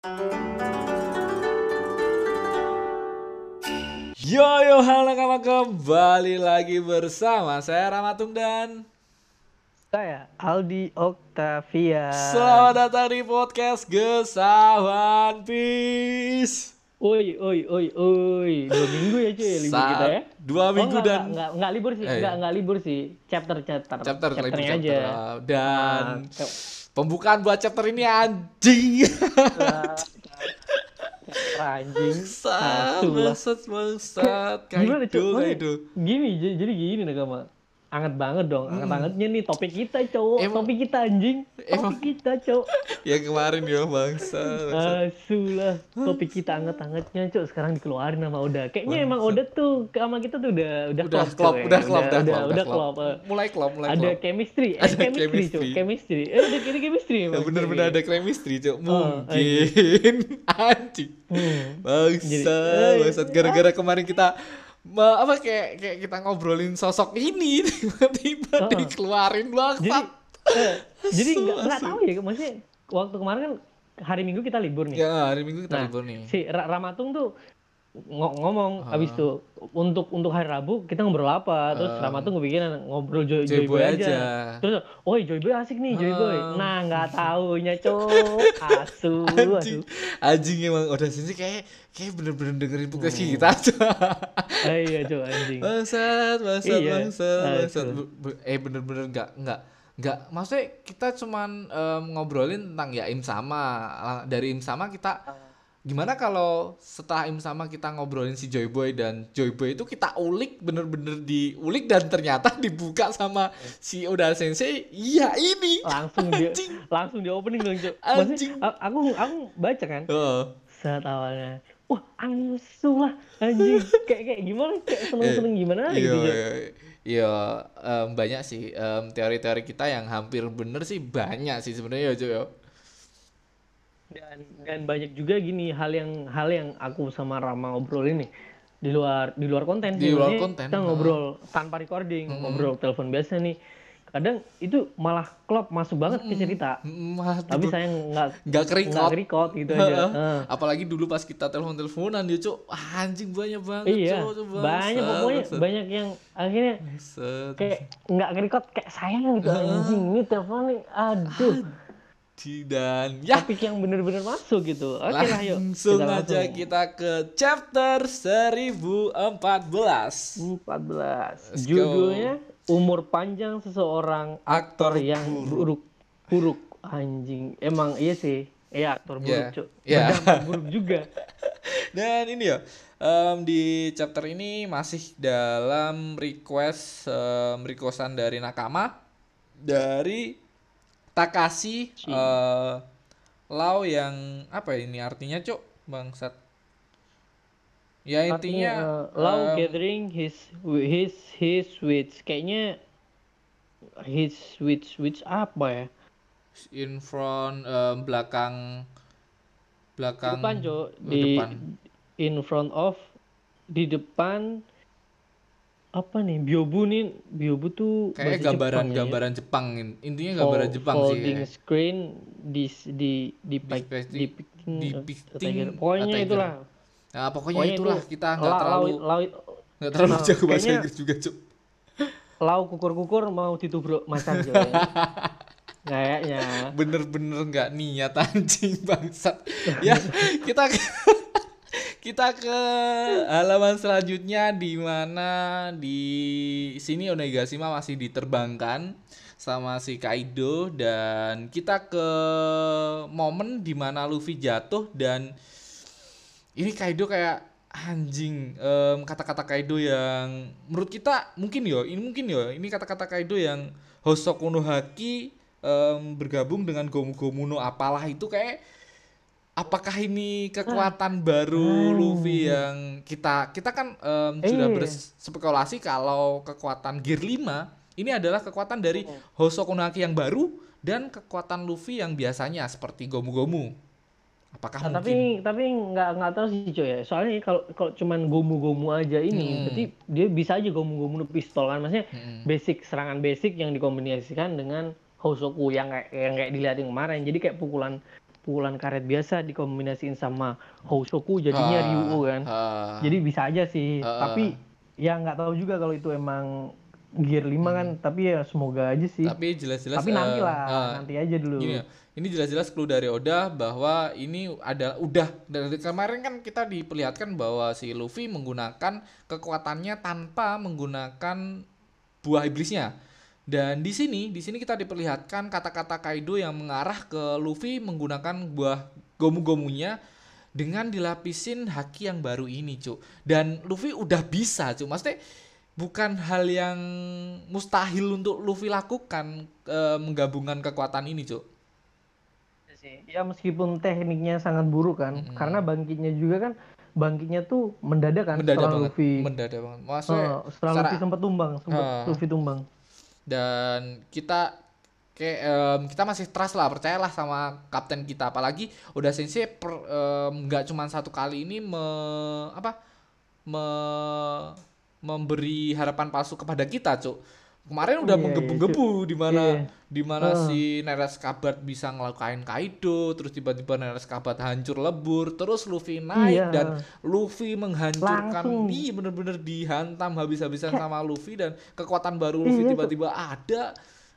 Yo yo halo kawan kembali lagi bersama saya Ramatung dan Saya Aldi Octavia. selamat datang di podcast Gesawan Peace. Oi, oi, oi, oi. Dua minggu ya cuy libur Saat kita ya. dua Oh, minggu enggak, dan enggak, enggak, libur sih, Eh. enggak, enggak libur sih. Chapter, chapter. chapter chapter. aja. dan Nah, pembukaan buat chapter ini anjing. anjing. Bangsat, bangsat, bangsat. Gimana Kaido, kaido. Gini, jadi gini Nakama. Anget banget dong, anget bangetnya nih topik kita cowok, Hmm. Emang- topik kita anjing, Emang- topik kita cowok. Ya kemarin ya bangsa. bangsa. Asu lah, topik kita anget-angetnya cok sekarang dikeluarin sama Oda. Kayaknya emang Oda tuh sama kita tuh udah udah Udah klop, klop, coy. udah klop, udah, udah udah, klop, eh. Mulai klop, mulai ada klop. chemistry, eh, Ada chemistry, chemistry. Cuk. chemistry. Eh, ada ada chemistry Ya emang, bener-bener ada chemistry, Cok. Oh, Mungkin anjing. Hmm. Bangsa, Jadi, eh, bangsat gara-gara kemarin kita apa kayak kayak kita ngobrolin sosok ini tiba-tiba Oh. dikeluarin Jadi, bangsat. eh, jadi nggak tahu ya, maksudnya waktu kemarin kan hari Minggu kita libur nih. Ya, hari Minggu kita Nah, libur nih. Si Ra- Ramatung tuh ngo- ngomong Ah. abis itu untuk untuk hari Rabu kita ngobrol apa terus Ah. Ramatung kepikiran ngobrol Joy, Joy Joy Boy Boy aja. aja. terus oh Joy Boy asik nih Joy Boy Ah. nah nggak taunya cok asu Anjing, asu anjing emang udah sini kayak kayak bener-bener dengerin podcast Hmm. kita Cok. ah, iya cok anjing bangsat, bangsat, Iya, bangsat, bangsat. Eh bener-bener nggak nggak nggak maksudnya kita cuman em, ngobrolin tentang ya im sama dari im sama kita gimana kalau setelah im sama kita ngobrolin si Joy Boy dan Joy Boy itu kita ulik bener-bener diulik dan ternyata dibuka sama si Oda Sensei? Iya ini. Langsung dia langsung di opening dong Anjing. Maksudnya, aku aku baca kan? Heeh. saat awalnya wah asu lah anjing. Kayak kayak gimana? Kayak seneng seneng gimana Iya, gitu iya, iya, em, banyak sih em, teori-teori kita yang hampir bener sih banyak sih sebenarnya ya. Dan dan banyak juga gini hal yang hal yang aku sama Rama ngobrolin nih di luar di luar konten Di luar konten, kita ngobrol tanpa recording ngobrol telepon biasa nih. Kadang itu malah klop masuk banget ke cerita. Mm, Mah, tapi saya nggak nggak nggak record gitu aja. Apalagi dulu pas kita telepon-teleponan dia cuk ah, anjing banyak banget iya banyak bangsat, pokoknya bangsat. banyak yang akhirnya Bangsat. kayak nggak record kayak saya gitu anjing ini telepon nih aduh dan ya. Topik yang bener-bener masuk gitu. Oke lah yuk. Langsung kita aja langsung. kita ke chapter 1014 14 Let's go. judulnya umur panjang seseorang aktor yang buruk. Buruk. Anjing. Emang iya sih. Iya aktor buruk Yeah. cuk Yeah. berdampak buruk juga. Dan ini ya, em, di chapter ini masih dalam request em, requestan dari Nakama dari Takashi eh, Lau yang apa ini artinya cuk? Bangsat. Ya artinya intinya eh, Lau em, gathering his his his wits. Kayaknya his wits wits apa ya? In front em, belakang belakang depan cuk. di depan. in front of di depan apa nih? Biobu nih biobu tuh kayak bahasa gambaran Jepang ya, ya. gambaran Jepang in- intinya gambaran Fol- Jepang sih folding ya. screen di di di Depicting- depicting, pokoknya itulah. Nah, pokoknya, pokoknya itulah. itu kita nggak la- terlalu nggak terlalu Nah, jago bahasa Inggris juga cuk. lau kukur-kukur mau ditubruk macan kayaknya kayaknya. Bener-bener nggak niat anjing bangsat. Ya kita kita ke halaman selanjutnya di mana di sini Onegashima masih diterbangkan sama si Kaido. Dan kita ke momen di mana Luffy jatuh dan ini Kaido kayak anjing em, kata-kata Kaido yang menurut kita mungkin yo ini mungkin yo ini kata-kata Kaido yang Hosoku no Haki em, bergabung dengan Gomu Gomu no apalah itu kayak apakah ini kekuatan baru Luffy yang kita kita kan em, sudah Iya. berspekulasi kalau kekuatan Gear 5 ini adalah kekuatan dari Hosoku no Haki yang baru dan kekuatan Luffy yang biasanya seperti Gomu Gomu apakah Nah, mungkin? tapi tapi nggak nggak tahu sih coy ya. Soalnya kalau kalau cuman gomu-gomu aja ini Hmm. berarti dia bisa aja gomu-gomu pistol kan? Maksudnya Mm-mm. basic serangan basic yang dikombinasikan dengan Hosoku yang kayak yang kayak dilihatin kemarin. Jadi kayak pukulan pukulan karet biasa dikombinasiin sama Hosoku jadinya Ah, Ryuo kan. ah. Jadi bisa aja sih. Ah. Tapi ya nggak tahu juga kalau itu emang Gear 5 kan. Tapi ya semoga aja sih. Hmm. Tapi jelas-jelas Tapi nanti eh, lah, eh, nanti aja dulu. Gini ya, ini jelas-jelas clue dari Oda bahwa ini ada udah dari kemarin kan kita diperlihatkan bahwa si Luffy menggunakan kekuatannya tanpa menggunakan buah iblisnya. Dan di sini, di sini kita diperlihatkan kata-kata Kaido yang mengarah ke Luffy menggunakan buah gomu-gomunya dengan dilapisin haki yang baru ini, Cuk. Dan Luffy udah bisa, Cuk. Maksudnya bukan hal yang mustahil untuk Luffy lakukan eh, menggabungkan kekuatan ini, Cuk. sih. Ya meskipun tekniknya sangat buruk kan, karena bangkitnya juga kan bangkitnya tuh mendadak kan Mendadak setelah banget, Luffy. mendadak banget. Maksudnya Oh, setelah secara- Luffy sempat tumbang, sempat Ah. Luffy tumbang. Dan kita kayak em, kita masih trust lah percayalah sama kapten kita. Apalagi udah sensei nggak cuma satu kali ini me, apa me- memberi harapan palsu kepada kita cuk kemarin udah Iya, iya, menggebu-gebu di mana Iya. di mana Ah. si Neres Kabat bisa ngelukain Kaido terus tiba-tiba Neres Kabat hancur lebur terus Luffy naik Iya. dan Luffy menghancurkan Langsung. iya bener-bener dihantam habis-habisan sama Luffy dan kekuatan baru Luffy Iya, tiba-tiba ada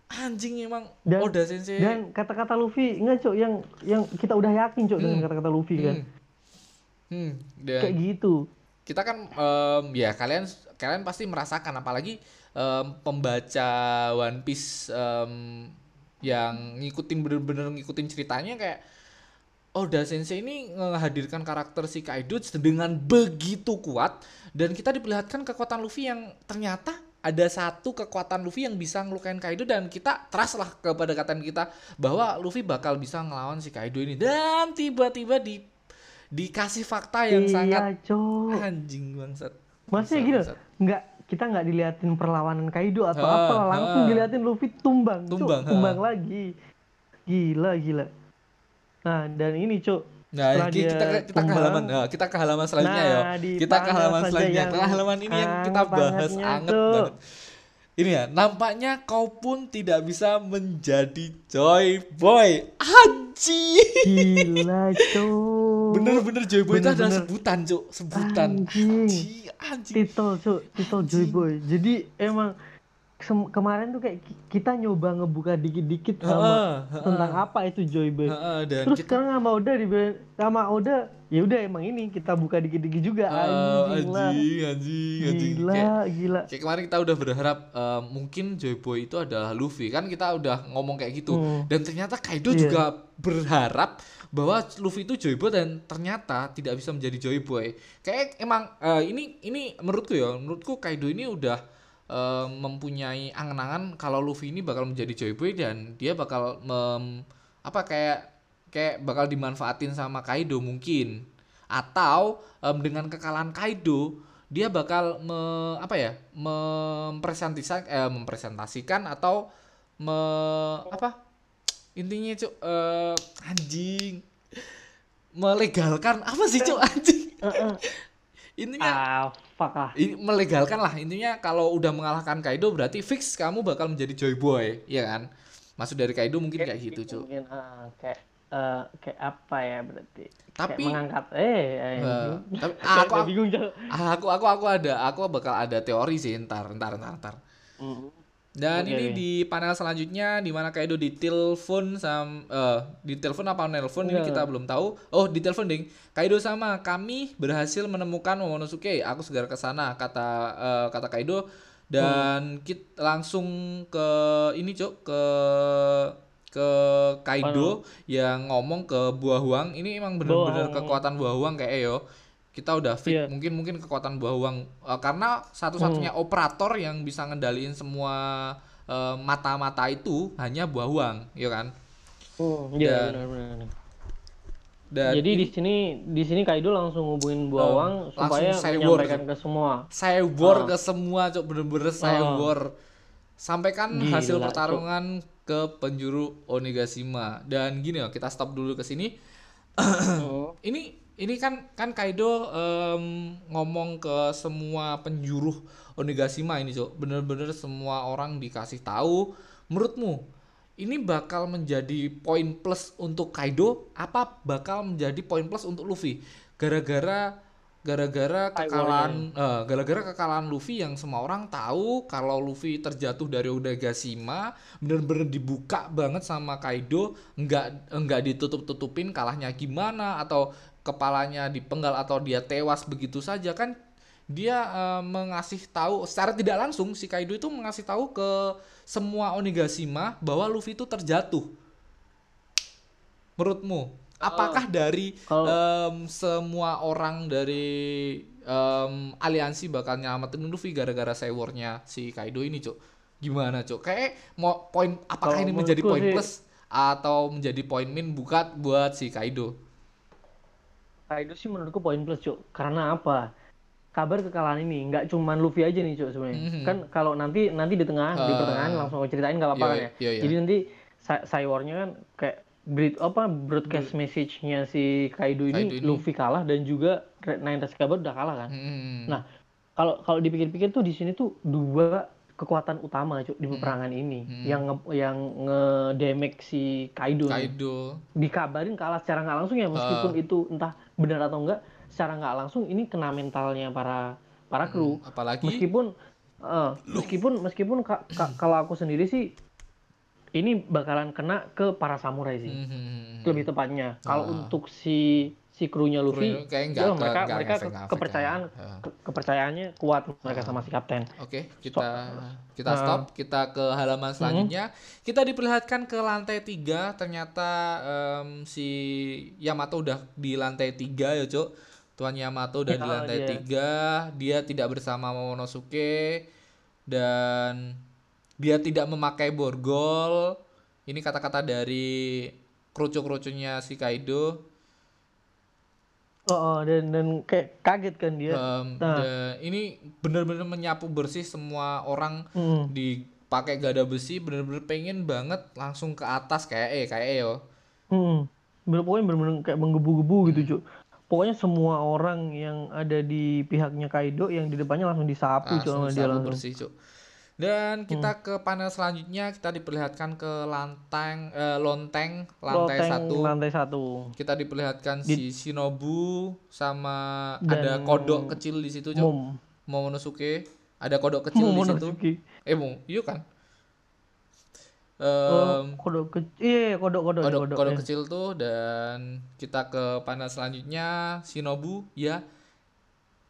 anjing emang Dan- Oda Sensei Dan kata-kata Luffy enggak cok yang yang kita udah yakin cok dengan Hmm. kata-kata Luffy kan. hmm. Hmm, dan Kayak gitu. kita kan em, ya kalian kalian pasti merasakan apalagi em, pembaca One Piece em, yang ngikutin bener-bener ngikutin ceritanya kayak Oda Sensei ini menghadirkan karakter si Kaido dengan begitu kuat dan kita diperlihatkan kekuatan Luffy yang ternyata ada satu kekuatan Luffy yang bisa ngelukain Kaido dan kita trust lah kepada kataan kita bahwa Luffy bakal bisa ngelawan si Kaido ini dan tiba-tiba di dikasih fakta yang iya sangat cok. anjing bangsat. Maksudnya gitu, nggak kita nggak diliatin perlawanan Kaido atau Ah, apa, langsung ah. diliatin Luffy tumbang. Tumbang, tumbang ah. lagi. Gila gila. Nah dan ini cok. Nah, kita kita ke tumbang, halaman nah, kita ke halaman selanjutnya Nah, ya. Kita ke halaman selanjutnya. Ke halaman ini yang kita bahas anget Cuk. banget. Ini ya, nampaknya kau pun tidak bisa menjadi joy boy. Anjing. Gila cok. Bener-bener joy boy itu adalah sebutan, Cuk. Sebutan. Anjing. Anjing, anjing. titel cok titel Joy Boy jadi emang kemarin tuh kayak ki- kita nyoba ngebuka dikit-dikit sama Heeh, heeh. tentang apa itu Joy Boy Heeh, dan terus kita sekarang sama Oda di sama Oda ya udah emang ini kita buka dikit-dikit juga Ah, anjing anjing, anjing, anjing. gila Kayak- gila Kayak kemarin kita udah berharap eh, mungkin Joy Boy itu adalah Luffy kan kita udah ngomong kayak gitu Hmm. dan ternyata Kaido Iya. juga berharap bahwa Luffy itu Joy Boy dan ternyata tidak bisa menjadi Joy Boy. Kayak emang eh, ini ini menurutku ya menurutku Kaido ini udah eh, mempunyai angan-angan kalau Luffy ini bakal menjadi Joy Boy dan dia bakal mem, apa kayak kayak bakal dimanfaatin sama Kaido mungkin atau em, dengan kekalahan Kaido dia bakal me, apa ya mempresentasikan eh, mempresentasikan atau me, apa intinya cuk eh, anjing. Melegalkan apa sih cuk anjing? Intinya ah lah. Ini melegalkan lah. Intinya kalau udah mengalahkan Kaido berarti fix kamu bakal menjadi Joy Boy ya kan? Maksud dari Kaido mungkin kayak gitu cuk. mungkin ah, kayak eh, kayak apa ya berarti? Tapi- kayak mengangkat eh Eh, anjing. tapi aku, bingung Cok. aku aku aku ada aku bakal ada teori sih ntar ntar ntar ntar. Hmm. Dan Oke, ini di panel selanjutnya di mana Kaido ditelepon sam eh ditelepon apa nelpon ini Enggak. kita belum tahu. Oh, ditelepon ding. Kaido sama kami berhasil menemukan Momonosuke. Aku segera ke sana kata eh, kata Kaido dan kita langsung ke ini, Cuk, ke ke Kaido yang ngomong ke Buah Huang. Ini emang bener-bener kekuatan Buah Huang kayak yo. Kita udah fit Iya. mungkin mungkin kekuatan Buah Huang Eh, karena satu-satunya operator yang bisa ngendaliin semua eh, mata-mata itu hanya Buah Huang, ya kan? Hmm, iya Dan- benar benar. Dan Jadi di sini di sini Kaido langsung hubungin Buawang langsung supaya saya menyampaikan war. ke semua. saya war Ah. ke semua, Cok, bener-bener saya war. Sampaikan Gila, hasil Cok. pertarungan ke penjuru Onigashima. Dan gini ya, kita stop dulu ke sini. Hmm. ini ini kan kan Kaido em, ngomong ke semua penjuru Onigashima ini cok. Bener-bener semua orang dikasih tahu. Menurutmu ini bakal menjadi poin plus untuk Kaido apa bakal menjadi poin plus untuk Luffy? Gara-gara gara-gara kekalahan eh, gara-gara kekalahan Luffy yang semua orang tahu kalau Luffy terjatuh dari Onigashima bener-bener dibuka banget sama Kaido nggak nggak ditutup-tutupin kalahnya gimana atau kepalanya dipenggal atau dia tewas begitu saja kan dia eh, mengasih tahu secara tidak langsung si Kaido itu mengasih tahu ke semua Onigashima bahwa Luffy itu terjatuh menurutmu apakah dari Kalau- em, semua orang dari em, aliansi bakal nyelamatin Luffy gara-gara sewornya si Kaido ini, Cuk? Gimana, Cuk? Kayak mau poin apakah Kalau ini menjadi poin plus atau menjadi poin min buat buat si Kaido? Kaido sih menurutku poin plus cuk karena apa kabar kekalahan ini nggak cuman Luffy aja nih cuk sebenarnya Mhm. kan kalau nanti nanti di tengah di Ah. pertengahan langsung aku ceritain nggak apa-apa Iya, kan ya iya, iya. jadi nanti Cyborg-nya kan kayak berit apa broadcast message-nya si Kaido ini, Kaido ini. Luffy kalah dan juga Red Nine Tails Kabar udah kalah kan Hmm. Nah, kalau kalau dipikir-pikir tuh di sini tuh dua kekuatan utama Cuk, Hmm. di peperangan ini yang nge, yang nge-damage si Kaido, nih. Kaido. Dikabarin kalah secara nggak langsung ya meskipun Ah. itu entah benar atau enggak secara nggak langsung ini kena mentalnya para para kru. Apalagi Meskipun eh, meskipun meskipun ka- ka- kalau aku sendiri sih ini bakalan kena ke para samurai sih. Mhm. Lebih tepatnya. Kalau Ah. untuk si si krunya Luffy Krunya kayak ya mereka nggak mereka kepercayaan kan. Ah. ke- kepercayaannya kuat mereka sama si kapten. Oke, kita kita Nah. stop, kita ke halaman selanjutnya. Kita diperlihatkan ke lantai tiga. Ternyata em, si Yamato udah di lantai tiga ya, Cuk. Tuan Yamato udah di Ya, lantai dia. tiga. Dia tidak bersama Momonosuke dan dia tidak memakai borgol. Ini kata-kata dari kerucu-kerucunya si Kaido. Oh, oh, dan dan kayak kaget kan dia. Em, Nah. dan ini benar-benar menyapu bersih semua orang Mm. dipakai gada besi bener-bener pengen banget langsung ke atas kayak eh kayak eh yo Hmm. Bener, pokoknya bener-bener kayak menggebu-gebu gitu, Hmm. Cuk. Pokoknya semua orang yang ada di pihaknya Kaido yang di depannya langsung disapu, Cuk, langsung sama dia langsung. bersih cuk dan kita Hmm. ke panel selanjutnya kita diperlihatkan ke lanteng eh, lonteng lantai Loteng satu lantai satu. kita diperlihatkan si Di- Shinobu sama Dan ada kodok kecil di situ Mom. Momonosuke ada kodok kecil di situ Momonosuke. eh mau iya kan Em, kodok kecil. Iya, kodok kodok kodok kodok. kodok ya. kecil tuh dan kita ke panel selanjutnya Shinobu ya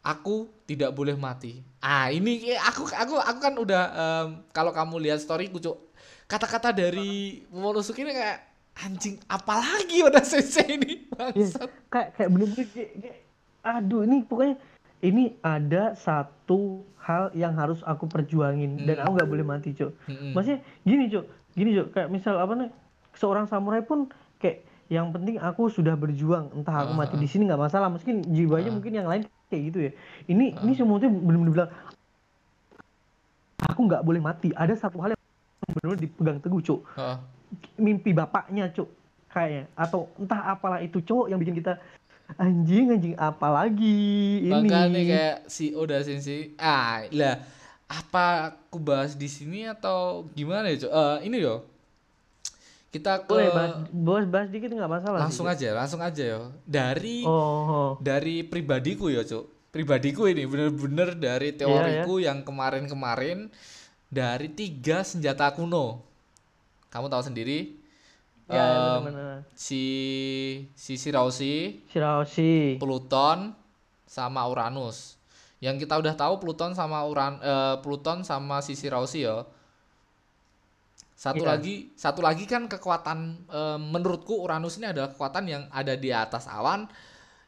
aku tidak boleh mati ah ini aku aku aku kan udah em, kalau kamu lihat storyku cuk kata-kata dari Momonosuke ini kayak anjing apalagi udah sensei ini Iya, bangsat kayak kayak bener-bener kayak, kayak- aduh ini pokoknya ini ada satu hal yang harus aku perjuangin dan Hmm. aku nggak boleh mati cok Mm-mm. maksudnya gini cok gini cok kayak misal apa nih seorang samurai pun kayak yang penting aku sudah berjuang. Entah aku Ah, mati ah. di sini nggak masalah. Mungkin jiwanya Ah. mungkin yang lain kayak gitu ya. Ini ini semuanya bener-bener bilang aku nggak boleh mati. Ada satu hal yang bener-bener dipegang teguh Heeh. mimpi bapaknya cuk kayaknya. Atau entah apalah itu cowok yang bikin kita anjing anjing apalagi ini? Makanya kayak si Oda Sensei ah lah apa aku bahas di sini atau gimana ya cuk? Eh, ini yo kita ke boleh bahas, bahas bahas dikit nggak masalah langsung Cuk. aja langsung aja yo. Dari oh, oh. dari pribadiku ya cuk. Pribadiku ini bener-bener dari Iya, teoriku yang kemarin-kemarin dari tiga senjata kuno. Kamu tahu sendiri? Ya em, benar-benar si si Shiraushi Shiraoshi Pluton sama Uranus. Yang kita udah tahu Pluton sama Uran eh, Pluton sama si Shiraushi ya satu Iya. lagi satu lagi kan kekuatan eh, menurutku Uranus ini adalah kekuatan yang ada di atas awan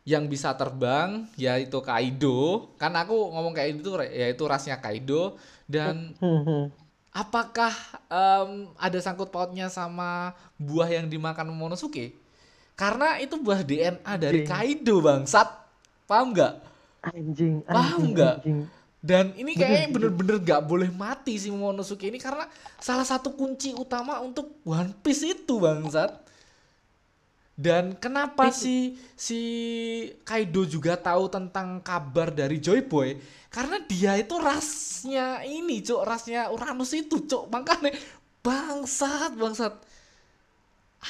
yang bisa terbang yaitu Kaido kan aku ngomong kayak itu yaitu rasnya Kaido dan apakah em, ada sangkut pautnya sama buah yang dimakan Momonosuke karena itu buah DNA dari. Kaido bangsat paham nggak anjing Paham anjing, nggak? anjing. Dan ini kayaknya bener. bener-bener gak boleh mati si Momonosuke ini karena salah satu kunci utama untuk One Piece itu bangsat. Dan kenapa si si Kaido juga tahu tentang kabar dari Joy Boy? Karena dia itu rasnya ini, Cuk, rasnya Uranus itu, Cuk. Makanya bangsat bangsat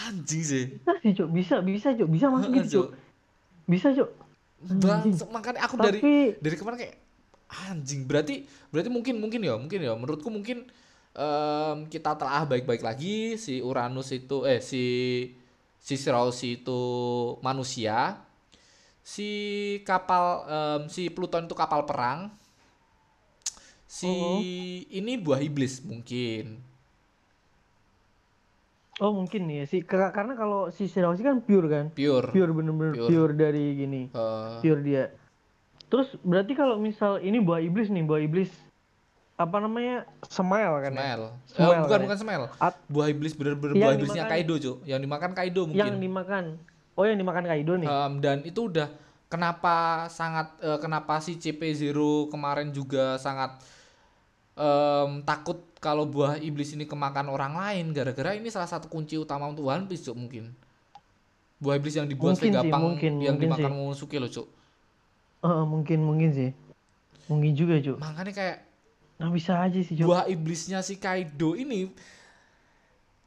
anjing sih bisa sih cok bisa bisa cok bisa masuk gitu cok Cuk. bisa cok bangsat makanya aku dari tapi dari kemarin kayak anjing berarti berarti mungkin mungkin ya mungkin ya. Menurutku mungkin em, kita telah baik-baik lagi. Si Uranus itu eh si si Sulawesi itu manusia. Si kapal em, si Pluton itu kapal perang. Si Oh. ini buah iblis mungkin. Oh mungkin nih ya. Sih Ka- karena kalau si Sulawesi kan pure kan? Pure. Pure bener-bener Pure. pure. dari gini. Eh, pure dia terus berarti kalau misal ini buah iblis nih buah iblis apa namanya? Smile kan ya? smell. Eh, Smell bukan kan ya? bukan smell. At- buah iblis bener-bener buah iblisnya dimakan- Kaido cuk. Yang dimakan Kaido mungkin. Yang dimakan. Oh yang dimakan Kaido nih? Um, dan itu udah kenapa sangat eh, kenapa si CP0 kemarin juga sangat em, takut kalau buah iblis ini kemakan orang lain gara-gara ini salah satu kunci utama untuk One Piece cuk mungkin. Buah iblis yang dibuat Mungkin sih, Vegapunk mungkin, yang mungkin dimakan sih. Momonosuke loh cuk Eh, mungkin mungkin sih. Mungkin juga cuk. Makanya kayak nah bisa aja sih cuk. buah iblisnya si Kaido ini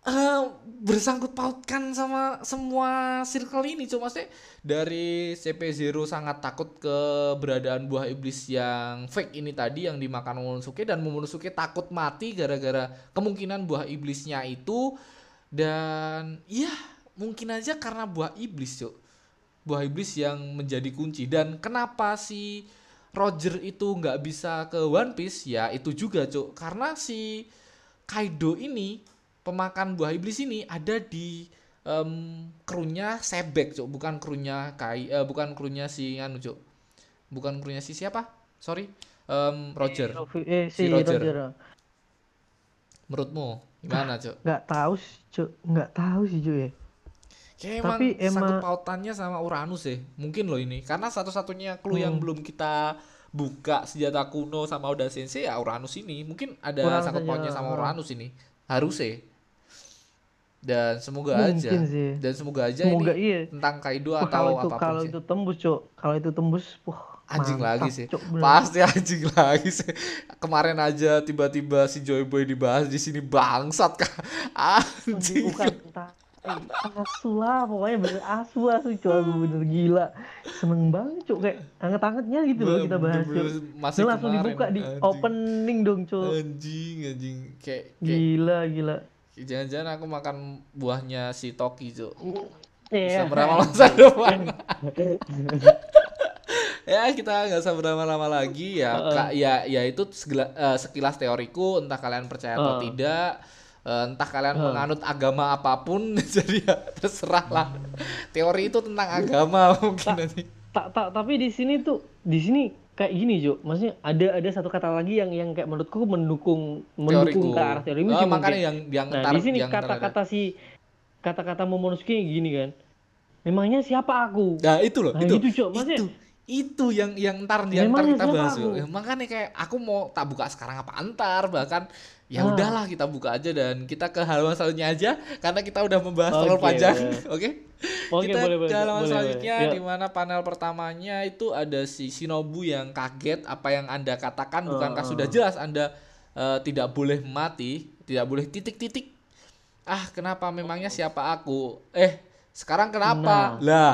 eh bersangkut pautkan sama semua circle ini cuma maksudnya dari CP0 sangat takut keberadaan buah iblis yang fake ini tadi yang dimakan Momonosuke dan Momonosuke takut mati gara-gara kemungkinan buah iblisnya itu. Dan ya mungkin aja karena buah iblis cuk buah iblis yang menjadi kunci. Dan kenapa si Roger itu nggak bisa ke One Piece? Ya itu juga cuk. Karena si Kaido ini pemakan buah iblis ini ada di em, krunya Sebek cuk. Bukan krunya Kai eh, bukan krunya si anu cuk. Bukan krunya si siapa? Sorry. Em, Roger. Eh si, Si Roger. Roger. menurutmu gimana cuk? Nggak tahu cuk. Nggak tahu sih cuk ya Kayak Tapi emang emang- pautannya sama Uranus ya. Mungkin loh ini. Karena satu-satunya clue yang Hmm. belum kita buka senjata kuno sama Oda Sensei ya Uranus ini. Mungkin ada Uranus sangkut aja, pautnya sama. Uranus ini. Harusnya. Dan semoga aja. mungkin sih Dan semoga aja semoga ini iya tentang Kaido Wah, atau itu apa pun kalau sih. itu tembus cuk kalau itu tembus wah Anjing mantap, lagi sih. Bener. Pasti anjing lagi sih. Kemarin aja tiba-tiba si Joy Boy dibahas di sini bangsat kah. Anjing. bukan entah asu lah pokoknya bener asu asu cuk aku bener gila seneng banget cuk kayak anget-angetnya gitu loh kita bahas cuk Masih langsung dibuka di anjing. opening dong cuk Anjing, anjing. Kayak, kayak gila gila jangan-jangan aku makan buahnya si Toki, Cuk. Bisa Iya. beramal masa depan. ya, kita nggak usah berlama-lama lagi ya. Heeh. Kak, ya ya itu segila- eh, sekilas teoriku, entah kalian percaya atau Heeh. tidak. Eh, entah kalian Heeh. menganut agama apa pun, jadi ya terserah lah. Teori itu tentang agama mungkin nanti. tak tak tapi di sini tuh di sini kayak gini Jo maksudnya ada ada satu kata lagi yang yang kayak menurutku mendukung mendukung Teoriku. ke arah teori Oh, makanya yang yang nah di sini kata-kata si kata-kata Momonosuke gini kan memangnya siapa aku Nah, itu loh, Nah, itu. gitu, Cok. Maksudnya- itu itu yang yang ntar yang ntar Memangnya kita bahas aku? Ya, makanya kayak aku mau tak buka sekarang apa antar bahkan ya Ah. udahlah kita buka aja dan kita ke halaman selanjutnya aja karena kita udah membahas terlalu Oke, panjang. Oke. Oke, kita boleh, ke halaman boleh, selanjutnya boleh. Yuk. di mana panel pertamanya itu ada si Shinobu yang kaget apa yang Anda katakan bukankah Ah. sudah jelas Anda eh, tidak boleh mati, tidak boleh titik-titik. Ah, kenapa memangnya siapa aku? Eh, sekarang kenapa? Nah. Lah, ah,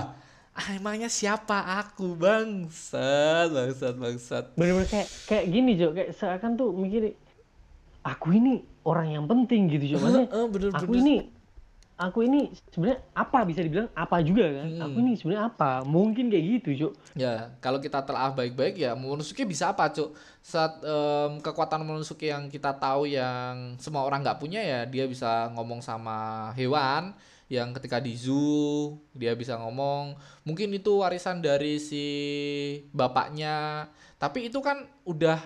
emangnya siapa aku? Bangsat, bangsat, bangsat. bener-bener kayak kayak gini Jo kayak seakan tuh mikir aku ini orang yang penting gitu Jo maksudnya Eh, bener, aku bener. ini aku ini sebenarnya apa bisa dibilang apa juga kan Hmm. aku ini sebenarnya apa mungkin kayak gitu Jo Ya, kalau kita telah baik-baik ya Momonosuke bisa apa, Cuk? Saat em, kekuatan Momonosuke yang kita tahu yang semua orang nggak punya ya, dia bisa ngomong sama hewan yang ketika di zoo dia bisa ngomong. Mungkin itu warisan dari si bapaknya. Tapi itu kan udah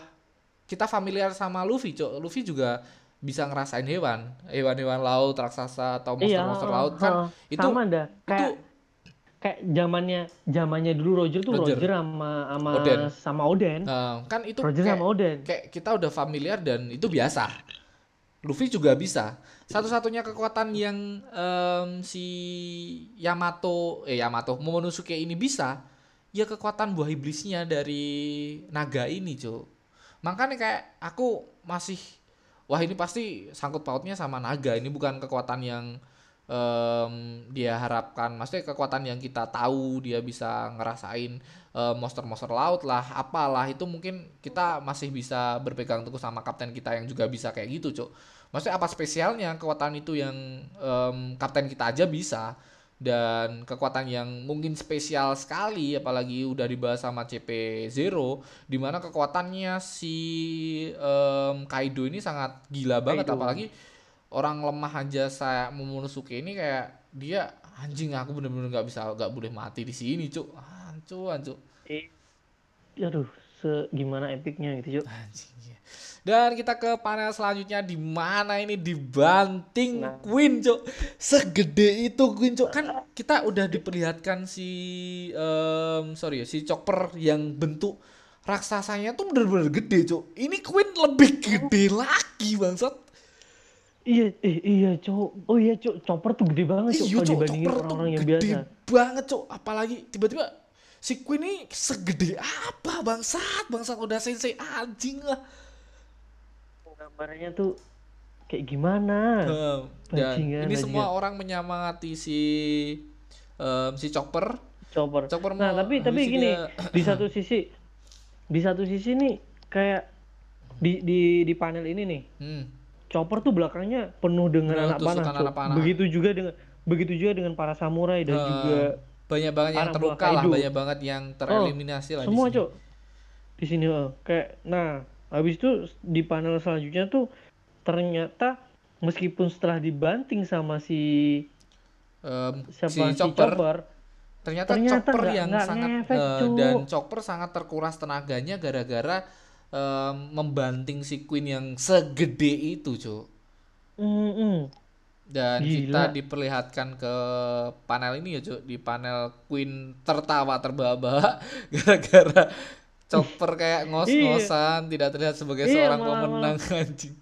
kita familiar sama Luffy, Cuk. Luffy juga bisa ngerasain hewan, hewan-hewan laut, raksasa atau monster-monster laut kan. heeh. itu sama dah kayak itu kayak zamannya zamannya dulu Roger tuh Roger. Roger, sama sama Oden. sama Oden Nah, kan itu Roger kayak, sama Oden kayak kita udah familiar dan itu biasa. Luffy juga bisa. Satu-satunya kekuatan yang em, si Yamato eh Yamato Momonosuke ini bisa ya kekuatan buah iblisnya dari naga ini, Cuk. Makanya kayak aku masih wah ini pasti sangkut pautnya sama naga. Ini bukan kekuatan yang em, dia harapkan. Maksudnya kekuatan yang kita tahu dia bisa ngerasain em, monster-monster laut lah apalah. Itu mungkin kita masih bisa berpegang teguh sama kapten kita yang juga bisa kayak gitu cok maksudnya apa spesialnya? Kekuatan itu yang em, kapten kita aja bisa. Dan kekuatan yang mungkin spesial sekali apalagi udah dibahas sama CP0 di mana kekuatannya si em, Kaido ini sangat gila banget. Kaido. apalagi orang lemah aja saya Momonosuke ini kayak dia anjing aku bener-bener nggak bisa nggak boleh mati di sini cuk. Ancu ancu Eh, aduh, se gimana epicnya gitu, Cuk. dan kita ke panel selanjutnya di mana ini dibanting Nah. Queen cuk segede itu Queen cuk kan kita udah diperlihatkan si em, sorry ya si Chopper yang bentuk raksasanya tuh bener-bener gede cuk ini Queen lebih gede lagi bangsat Iya, eh, iya, Cuk. Oh iya, Cuk. Chopper tuh gede banget, Cuk. Iya cok, dibandingin Chopper tuh orang-orang yang gede biasa. banget cok. Apalagi tiba-tiba si Queen ini segede apa bangsat bangsat udah sensei anjing lah. Gambarannya tuh kayak gimana? Em, Dan Bajingan, ini semua orang menyemangati si em, si Chopper. Chopper. Chopper Nah, tapi tapi gini, dia- di satu sisi di satu sisi nih kayak di di di panel ini nih, Hmm. Chopper tuh belakangnya penuh dengan Penuh anak panah, anak panah. Begitu juga dengan begitu juga dengan para samurai dan Em, juga banyak banget yang terluka lah, banyak banget yang tereliminasi lah di semua cok di sini oh. kayak nah habis itu di panel selanjutnya tuh ternyata meskipun setelah dibanting sama si Em, siapa si si Chopper, Chopper, ternyata, ternyata Chopper nggak- yang nggak sangat ngefek, Cuk. dan Chopper sangat terkuras tenaganya gara-gara em, membanting si Queen yang segede itu cuk. Mm, mm. Dan Gila. kita diperlihatkan ke panel ini ya, Cuk. Di panel Queen tertawa terbahak-bahak gara-gara Chopper kayak ngos-ngosan, tidak terlihat sebagai Iya, seorang malah- pemenang anjing.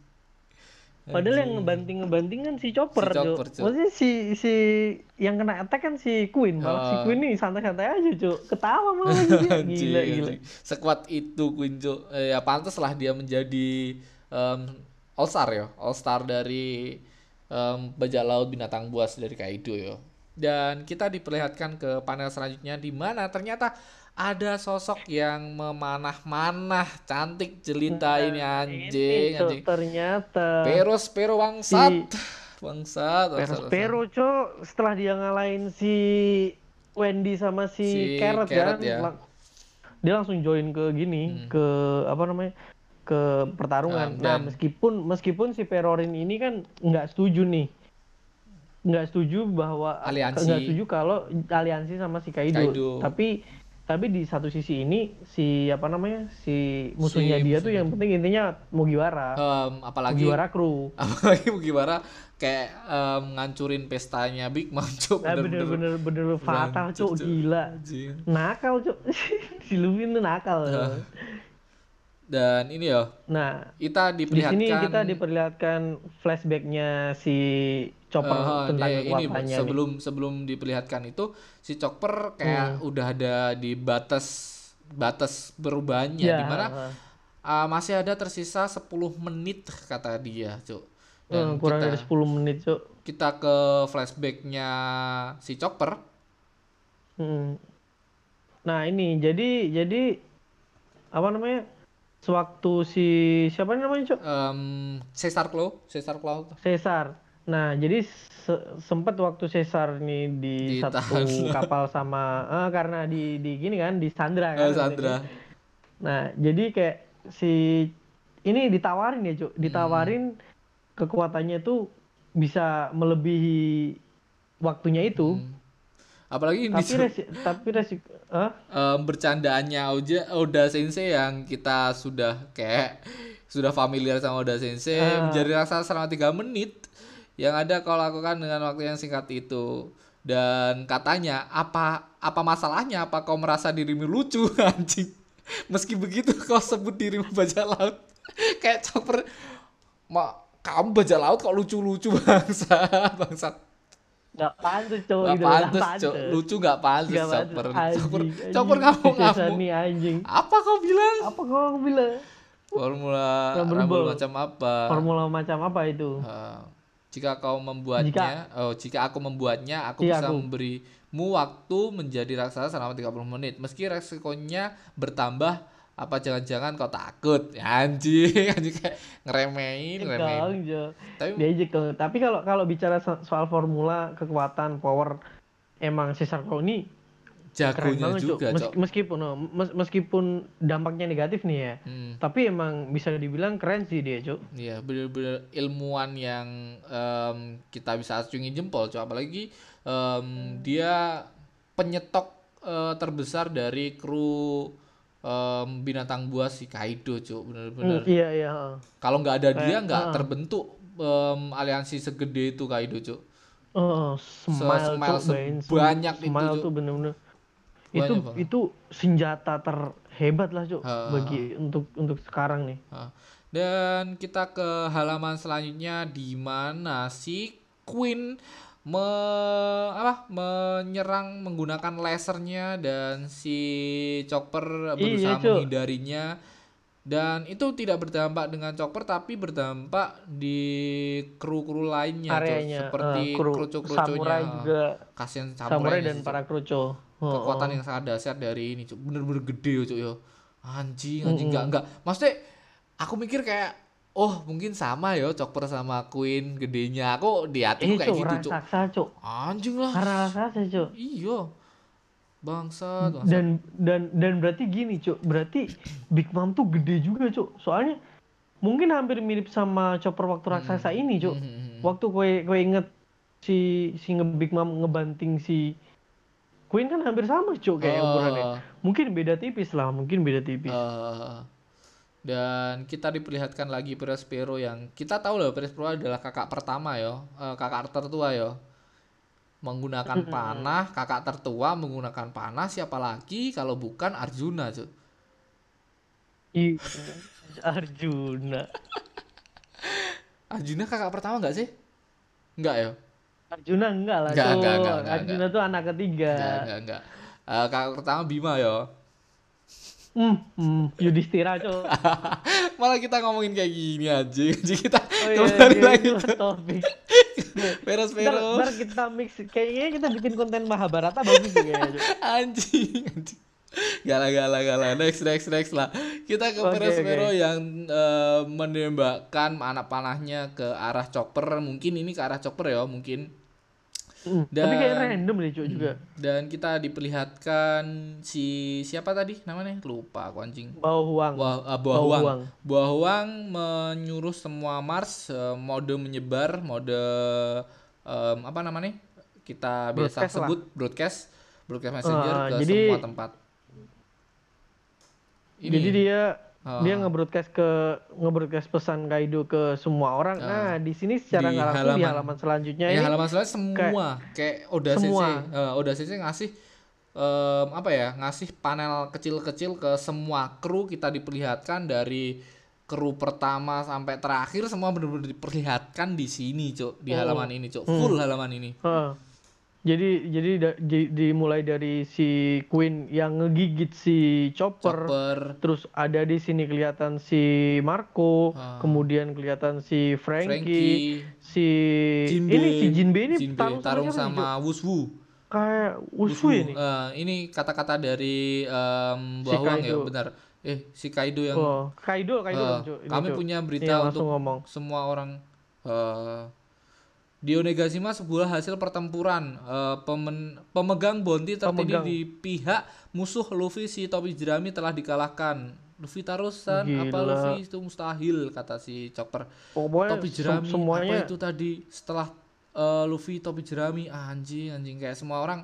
padahal yang ngebanting ngebanting kan si Chopper, Si. Chopper, Cuk. maksudnya si si yang kena attack kan si Queen malah si Ah. Queen nih santai-santai aja cuk ketawa malah. Anjing, gila gila anjing. Sekuat itu Queen, Cuk. Eh, ya pantas lah dia menjadi em, All Star ya, All Star dari em, bajak laut binatang buas dari Kaido ya. Dan kita diperlihatkan ke panel selanjutnya di mana ternyata ada sosok yang memanah-manah cantik jelita ini anjing Ini, anjing. ternyata Peros pero bangsat. Bangsat. Peros Pero cok setelah dia ngalahin si Wendy sama si, Si Carrot, Carrot, kan ya. dia langsung join ke gini ke apa namanya ke pertarungan. Hmm, nah dan- meskipun meskipun si Perorin ini kan nggak setuju nih nggak setuju bahwa Aliansi. nggak setuju kalau aliansi sama si Kaido. Kaido. Tapi tapi di satu sisi ini si apa namanya si musuhnya Si dia tuh yang penting intinya Mugiwara, Em, apalagi Mugiwara Crew. apalagi Mugiwara kayak em, ngancurin pestanya Big Mom Cuk. Nah, Bener-bener bener-bener bener fatal Berancur, cuk gila nakal cuk si Luffy itu nakal Dan ini ya, nah kita di diperlihatkan sini kita diperlihatkan flashbacknya si Chopper Eh, tentang dia- ini kekuatannya nih. sebelum sebelum diperlihatkan itu si Chopper kayak Hmm. udah ada di batas batas perubahannya Ya, di mana uh, ah, masih ada tersisa 10 menit kata dia, Cuk. uh, Dan kurang kita, dari 10 menit cuk kita ke flashbacknya si Chopper. Hmm. nah ini jadi jadi apa namanya sewaktu si siapa namanya cuk Em, Caesar Claw, Caesar Claw. Caesar. Nah, jadi se- sempat waktu Caesar nih di Ditahan. satu kapal sama eh, karena di di gini kan di Sandra kan. Eh, Sandra. Nah, jadi kayak si ini ditawarin ya, Cuk. Ditawarin Hmm. kekuatannya tuh bisa melebihi waktunya itu. Hmm. Apalagi ini Tapi resi tapi resi eh? em, bercandaannya Oja Oda Sensei yang kita sudah kayak sudah familiar sama Oda Sensei Ah. menjadi raksasa selama tiga menit yang ada kau lakukan dengan waktu yang singkat itu. Dan katanya apa apa masalahnya? Apa kau merasa dirimu lucu anjing? Meski begitu kau sebut dirimu bajak laut. Kayak chopper ma kamu bajak laut kok lucu-lucu bangsa bangsat Nggak pantas, Cuk. Gak pantes, Cok. Lucu gak pantas. Chopper. Anjing, Chopper, anjing. Chopper kamu Si Caesar kamu. nih anjing. Apa kau bilang? Apa kau bilang? Formula Rumble Ball. macam apa? Formula macam apa itu? Eh, jika kau membuatnya, oh jika aku membuatnya, aku Jika bisa aku. memberimu waktu menjadi raksasa selama 30 menit. Meski resikonya bertambah, apa jangan-jangan kau takut? Ya, anjing, anjing kayak ngeremehin, ngeremehin. Kang, Jo. Tapi Diajak tuh. Tapi kalau kalau bicara so- soal formula, kekuatan, power, emang si Sarko ini jagonya banget, juga, Mes- Cok. meskipun mes- meskipun dampaknya negatif nih ya. Hmm. Tapi emang bisa dibilang keren sih dia, Cuk. Iya, bener-bener ilmuwan yang em, kita bisa acungin jempol, Cok. Apalagi em, dia penyetok eh, terbesar dari kru em, binatang buas si Kaido, Cok. Bener-bener. Hmm, iya, iya. Kalau nggak ada dia, nggak ah. terbentuk em, aliansi segede itu Kaido, Cok. Oh, smile, Se-smile tuh, Bain. sebanyak itu, smile Cuk. tuh bener-bener Banyak itu banget. itu senjata terhebat lah cuk Ha. bagi untuk untuk sekarang nih Nah, Dan kita ke halaman selanjutnya di mana si Queen me apa menyerang menggunakan lasernya dan si Chopper berusaha Iya, menghindarinya. Dan itu tidak berdampak dengan Chopper tapi berdampak di kru-kru lainnya areanya seperti eh, kru krucu-krucunya juga. Kasihan samurai, samurai dan para kruco Oh, kekuatan oh. yang sangat dahsyat dari ini bener-bener gede yo Cuk yo anjing anjing. Enggak enggak maksudnya aku mikir kayak oh mungkin sama ya Chopper sama Queen gedenya. Aku di hatiku eh kayak gitu Cuk. raksasa anjing lah. Raksasa cuk. Iya. Bangsat bangsat. dan dan dan berarti gini cuk. Berarti Big Mom tuh gede juga cuk. Soalnya mungkin hampir mirip sama Chopper waktu raksasa ini cuk. Hmm, hmm, hmm. waktu kue kue inget si si nge Big Mom ngebanting si Queen kan hampir sama cuk kayak Oh. ukurannya. Mungkin beda tipis lah mungkin beda tipis. Eh, dan kita diperlihatkan lagi Perespero yang kita tahu loh Perespero adalah kakak pertama yo eh, kakak tertua yo. Menggunakan panah kakak tertua menggunakan panah siapa lagi? Kalau bukan Arjuna Ih, Arjuna. Arjuna kakak pertama nggak sih? Nggak ya Arjuna enggak lah Enggak, cuk. enggak, enggak, enggak, Arjuna tuh anak ketiga. Nggak nggak nggak. Eh, kakak pertama Bima yo hmm, hmm, Yudhistira cuk malah kita ngomongin kayak gini aja. Jadi kita oh iya, kembali iya, lagi itu ke topik Ntar, Perespero ntar kita mix. Kayaknya kita bikin konten Mahabharata bagus kayaknya. Cuk. anjing. Anjing Gala gala gala next next next lah. Kita ke Oke, Perespero oke. yang eh, menembakkan anak panahnya ke arah chopper. Mungkin ini ke arah chopper ya mungkin Tapi Dan- kayak random deh cuk juga dan kita diperlihatkan si siapa tadi namanya lupa aku anjing bau huang Wah, uh, Bau Buah Huang. Huang. Buah Huang menyuruh semua Mars eh, mode menyebar, mode em, apa namanya? Kita biasa Broadcast lah. sebut broadcast, broadcast messenger Ah, ke jadi- semua tempat. Ini jadi dia Ah. dia nge-broadcast ke nge-broadcast pesan Kaido ke semua orang. Nah, di sini secara nggak langsung di halaman- halaman selanjutnya ya ini halaman selanjutnya semua kayak Oda Semua. Sensei, eh, Oda Sensei ngasih em, apa ya? Ngasih panel kecil-kecil ke semua kru kita diperlihatkan dari kru pertama sampai terakhir semua benar-benar diperlihatkan di sini, Cuk, di Oh. halaman ini, Cuk. Full halaman ini. Heeh. Jadi jadi da- di- dimulai dari si Queen yang ngegigit si Chopper, Chopper, terus ada di sini kelihatan si Marco, Ah. kemudian kelihatan si Frankie, Frankie, si Jinbe, ini si Jinbe ini Jinbe, tarung, tarung sama Wuswu. Kayak Wushu ini. Eh, ini kata-kata dari Si Bawang ya, Kaido. benar. Eh, si Kaido yang Oh, Kaido, Kaido. Ini, kami punya Iya, berita langsung untuk ngomong. semua orang eh di Onegashima sebuah hasil pertempuran eh, pemen- pemegang bounty Pemegang. di pihak musuh Luffy si topi jerami telah dikalahkan. Luffy tarusan apa Gila. Luffy itu mustahil kata si Chopper. Pokoknya topi sem- jerami semuanya apa itu tadi setelah eh, Luffy topi jerami anjing anjing kayak semua orang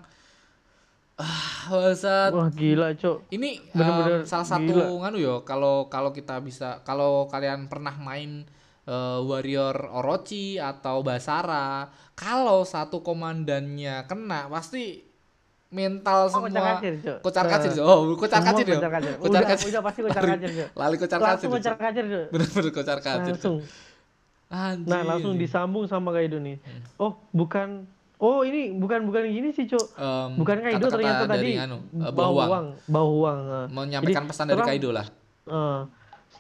ah bangsat wah gila, Cuk. ini Bener-bener em, salah satu gila. nganu yo kalau kalau kita bisa kalau kalian pernah main eh, Warrior Orochi atau Basara kalau satu komandannya kena pasti mental Oh, semua kocar kacir, kacir oh kocar kacir kocar kacir. kocar Udah, kacir udah pasti kocar kacir, lali kocar kacir kocar kacir, bener-bener kocar kacir Langsung. Anjing, Nah, langsung disambung sama Kaido nih. Hmm. Oh, bukan Oh, ini bukan bukan gini sih, Cuk. Em, Bukan Kaido kata-kata ternyata dari tadi. anu, eh, Bau Bawang. uang, bau uang. eh. menyampaikan Jadi, pesan dari Kaido lah Eh,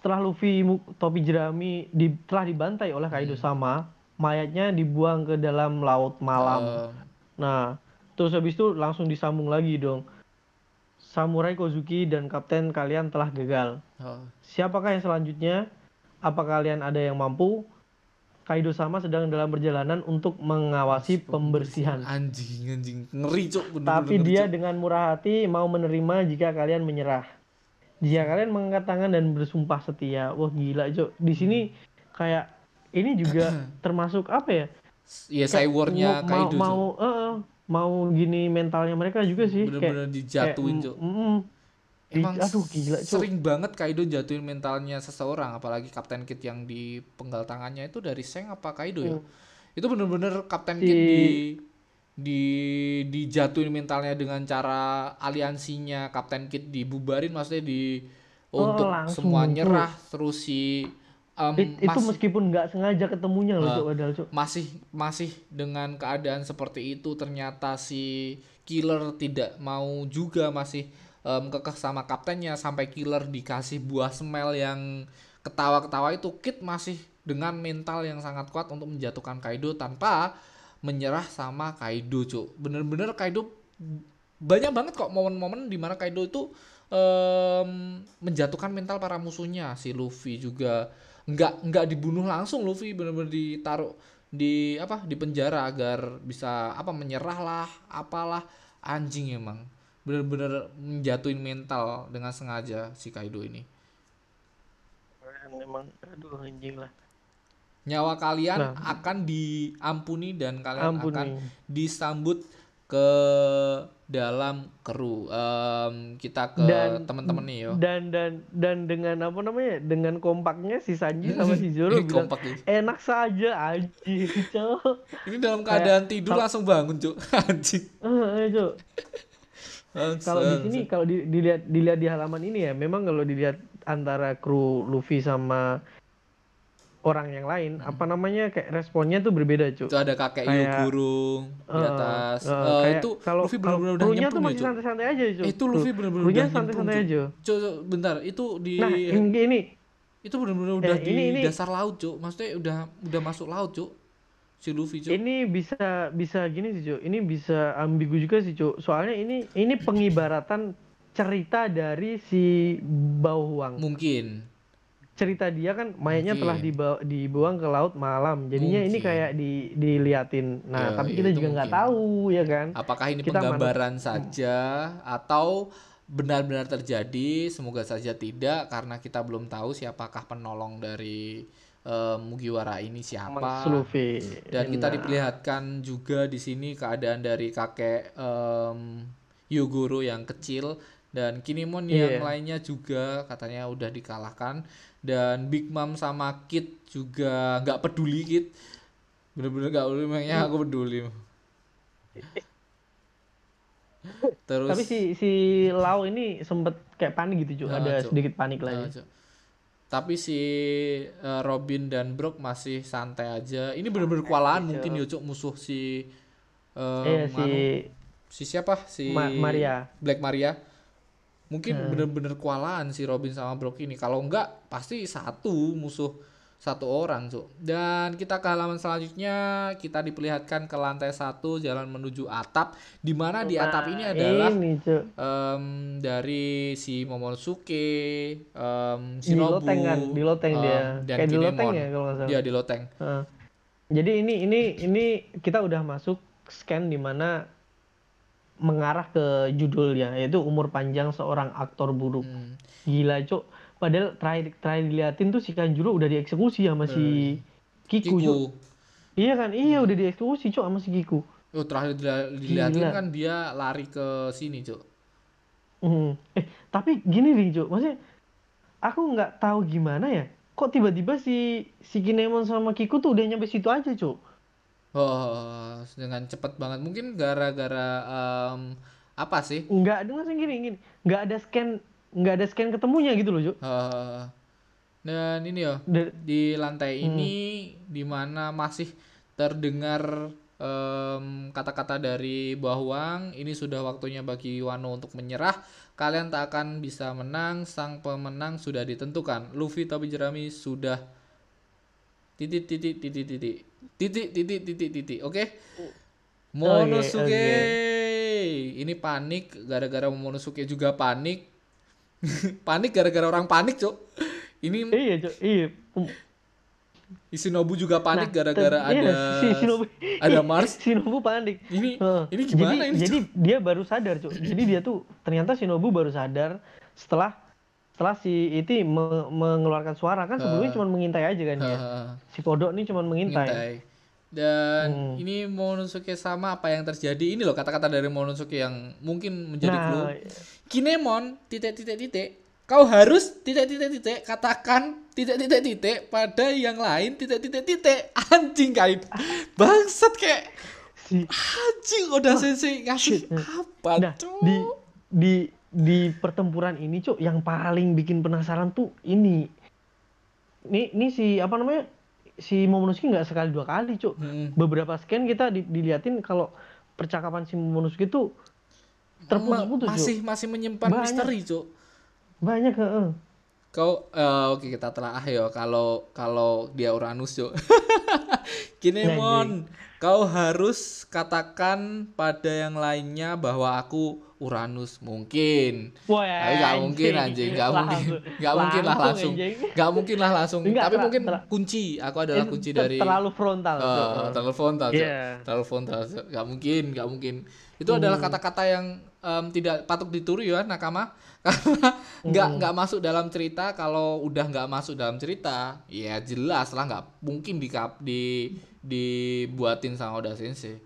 setelah Luffy topi jerami di, telah dibantai oleh Hmm. Kaido sama, mayatnya dibuang ke dalam laut malam. Eh, Nah, terus habis itu langsung disambung lagi dong. Samurai Kozuki dan kapten kalian telah gagal. oh, Siapakah yang selanjutnya? Apa kalian ada yang mampu? Kaido sama sedang dalam perjalanan untuk mengawasi pembersihan. anjing anjing ngeri bener-bener Tapi dia dengan murah hati mau menerima jika kalian menyerah. Jika kalian mengangkat tangan dan bersumpah setia. Wah gila, Cok. Di sini kayak ini juga termasuk apa ya? ya Kayak cyborgnya mau Kaido mau eh, eh, mau gini mentalnya mereka juga sih bener-bener dijatuhin kayak, cuk mm, mm, di- emang aduh gila, Cuk. sering banget Kaido jatuhin mentalnya seseorang apalagi Kapten Kid yang di penggal tangannya itu dari Seng apa Kaido ya itu bener-bener Kapten Hmm. Si- Kid di di dijatuhin mentalnya dengan cara aliansinya Kapten Kid dibubarin maksudnya di Oh, untuk semua nyerah terus si em, It- itu mas- meskipun nggak sengaja ketemunya loh. Cuk, padahal, Cuk. masih masih dengan keadaan seperti itu ternyata si killer tidak mau juga masih em, kekeh sama kaptennya sampai killer dikasih buah smell yang ketawa-ketawa itu Kid masih dengan mental yang sangat kuat untuk menjatuhkan Kaido tanpa menyerah sama Kaido cuk. Bener-bener Kaido banyak banget kok momen-momen di mana Kaido itu em, menjatuhkan mental para musuhnya. Si Luffy juga nggak nggak dibunuh langsung. Luffy bener-bener ditaruh di apa di penjara agar bisa apa menyerah lah apalah. Anjing emang. Bener-bener menjatuhin mental dengan sengaja si Kaido ini. Memang aduh anjing lah. Nyawa kalian Nah. akan diampuni dan kalian Ampuni. akan disambut ke dalam kru Em, kita ke teman-teman nih yo Dan dan dan dengan apa namanya? Dengan kompaknya si Sanji sama si Zoro Ini bilang kompak enak saja anjing, Cok. ini dalam keadaan tidur langsung bangun cuk anjing Eh, eh, Cok. Kalau di sini kalau di- dilihat dilihat di halaman ini ya, memang kalau dilihat antara kru Luffy sama orang yang lain, Hmm. apa namanya kayak responnya tuh berbeda, Cuk. itu ada kakek Kayak- Yogurung di Eh, atas Eh, kayak itu kalau Luffy benar-benar udah krunya tuh nyemplung ya masih santai-santai aja, Cuk. itu Luffy benar-benar udah nyemplung santai-santai aja. Cuk, bentar itu di Nah, ini, ini itu benar-benar udah Eh, di ini- ini- dasar laut cuk maksudnya udah udah masuk laut cuk si Luffy cuk ini bisa bisa gini sih, Cuk. Ini bisa ambigu juga sih, Cuk. Soalnya ini ini pengibaratan cerita dari si Bauhuang. mungkin cerita dia kan mayatnya Mungkin. telah dibawa, dibuang ke laut malam. Jadinya ini Mungkin. kayak di diliatin. Nah Ya, tapi kita juga nggak tahu ya kan? Apakah ini Kita mana- penggambaran saja atau benar-benar terjadi? Semoga saja tidak karena kita belum tahu siapakah penolong dari eh, Mugiwara ini siapa. Mas Luffy dan kita Nah, diperlihatkan juga di sini keadaan dari kakek em, Yogoro yang kecil. Dan Kinemon yang Iya. lainnya juga katanya udah dikalahkan dan Big Mom sama Kid juga nggak peduli Kid. Bener-bener nggak peduli memangnya aku peduli. Terus tapi si si Lau ini sempet kayak panik gitu cuy Ya, ada Cuk. sedikit panik Nah, lagi. Cuk. tapi si eh, Robin dan Brook masih santai aja. Ini bener-bener kewalahan mungkin ya Cuk, musuh si eh, eh si anu, si siapa? Si Ma- Maria. Black Maria mungkin bener-bener kewalahan si Robin sama Brook ini kalau enggak pasti satu musuh satu orang Cuk. dan kita ke halaman selanjutnya kita diperlihatkan ke lantai satu jalan menuju atap di mana di atap ini adalah ini em, dari si Momonosuke, em, di Shinobu, loteng kan di loteng em, dia dan kayak di loteng Kinemon. ya kalau nggak salah Dia di loteng. Heeh. jadi ini ini ini kita udah masuk scan di mana mengarah ke judulnya yaitu umur panjang seorang aktor buruk Hmm. Gila, Cok. Padahal terakhir terakhir diliatin tuh si Kanjuro udah dieksekusi sama si Kiku, Cok. Kiku. Iya kan? Iya udah dieksekusi, Cok, sama si Kiku. Oh, terakhir dilihatin Gila. kan dia lari ke sini, Cuk. Hmm. Eh, tapi gini nih, Cok. Maksudnya aku nggak tahu gimana ya. Kok tiba-tiba si si Kinemon sama Kiku tuh udah nyampe situ aja, Cok. Oh, dengan cepat banget. Mungkin gara-gara em, apa sih? Nggak, dengar sih gini, gini. Nggak ada scan, nggak ada scan ketemunya gitu loh, Cok. Eh, dan ini ya, Da- di lantai Hmm. ini di mana masih terdengar em, kata-kata dari Bawang ini sudah waktunya bagi Wano untuk menyerah kalian tak akan bisa menang sang pemenang sudah ditentukan Luffy Tobi Jerami sudah titik titik titik titik titik titik titik titik oke Monosuke oke. ini panik gara-gara Monosuke juga panik panik gara-gara orang panik cok ini Iya, Cok. Iya. Ishinobu juga panik Nah, gara-gara ter- iya, ada si Shinobu, ada Mars Shinobu panik. ini Heeh. ini gimana jadi, ini Jadi Cok? dia baru sadar, Cuk. Jadi dia tuh ternyata Shinobu baru sadar setelah setelah si Iti me- mengeluarkan suara kan sebelumnya Eh. cuma mengintai aja kan. Heeh. Si Kodok ini cuma mengintai. Ngintai. Dan Hmm. ini Monosuke sama apa yang terjadi ini loh kata-kata dari Monosuke yang mungkin menjadi Nah, clue. Kinemon titik titik titik kau harus titik titik titik katakan titik titik titik pada yang lain titik titik titik anjing kain bangsat kayak si anjing udah sensei ngasih apa nah Cuk? di di di pertempuran ini, Cuk, yang paling bikin penasaran tuh ini. Ini ini si apa namanya? Si Momonosuke nggak sekali dua kali, Cuk. Hmm. Beberapa scan kita di- diliatin kalau percakapan si Momonosuke tuh terputus-putus, Cuk. masih masih menyimpan Banyak. misteri cuk Banyak, heeh. Kau eh, oke kita telah ya kalau kalau dia Uranus yuk. Kinemon, kau harus katakan pada yang lainnya bahwa aku Uranus mungkin. Wah, Tapi nggak mungkin anjing, nggak mungkin, nggak mungkin lah langsung, nggak mungkin lah langsung. Enggak, Tapi mungkin kunci. Aku adalah kunci dari terlalu frontal. Cuk. terlalu frontal. Iya. terlalu frontal. Nggak mungkin, nggak mungkin. Itu adalah Hmm. kata-kata yang em, tidak patut ditiru ya nakama karena nggak Hmm. nggak masuk dalam cerita kalau udah nggak masuk dalam cerita ya jelas lah nggak mungkin di di dibuatin sama Oda Sensei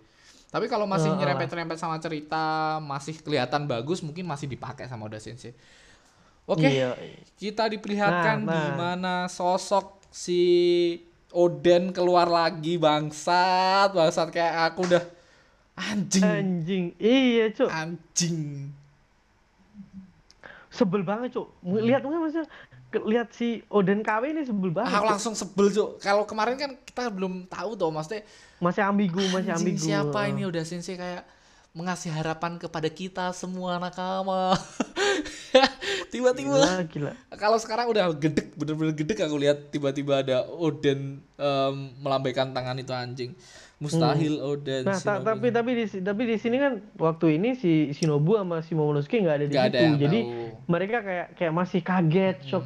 tapi kalau masih Ah. nyerempet-nyerempet sama cerita masih kelihatan bagus mungkin masih dipakai sama Oda Sensei oke Iya. kita diperlihatkan Nah, di nah. mana sosok si Oden keluar lagi bangsat bangsat kayak aku udah anjing Anjing. Iya, Cuk. anjing Sebel banget, Cuk. Lihat nggak maksudnya lihat si Oden KW ini sebel banget. aku Cuk. langsung sebel cuk kalau kemarin kan kita belum tahu tuh maksudnya Masih ambigu, masih ambigu. siapa ini udah sensei kayak mengasih harapan kepada kita semua nakama tiba-tiba Gila, gila. kalau sekarang udah gedek bener-bener gedek aku lihat tiba-tiba ada Oden em, melambaikan tangan itu anjing mustahil Oden Nah, ta- tapi tapi di tapi di sini kan waktu ini si Shinobu sama si Momonosuke nggak ada di ada situ. yang Jadi tahu. Hmm. mereka kayak kayak masih kaget, shock.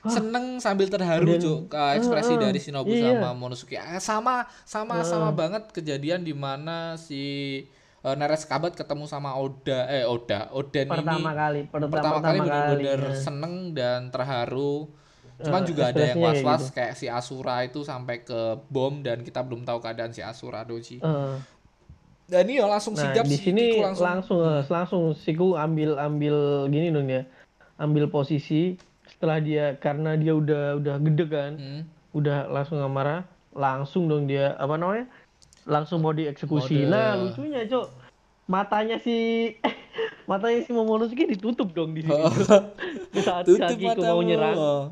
seneng sambil terharu Dan- cuk ke ekspresi Heeh, dari Shinobu iya. sama Monosuke Eh, sama sama sama banget kejadian di mana si uh, Neres Kabat ketemu sama Oda eh Oda Oden Pertama ini kali, pertama, pertama kali bener-bener ya. seneng dan terharu cuman Eh, juga ada yang ekspresinya kayak was-was gitu. kayak si Asura itu sampai ke bom dan kita belum tahu keadaan si Asura Doji Eh, dan iya langsung nah, sigap di si sini Kiku langsung langsung, langsung, eh, langsung Siku ambil ambil gini dong ya. Ambil posisi setelah dia karena dia udah udah gede kan. Hmm. Udah langsung marah, langsung dong dia apa namanya? Langsung mau dieksekusi. Mode- Nah, lucunya, Cok. Matanya si matanya si Momonosuke ditutup dong di sini. Di saat tutup mau nyerang. Oh.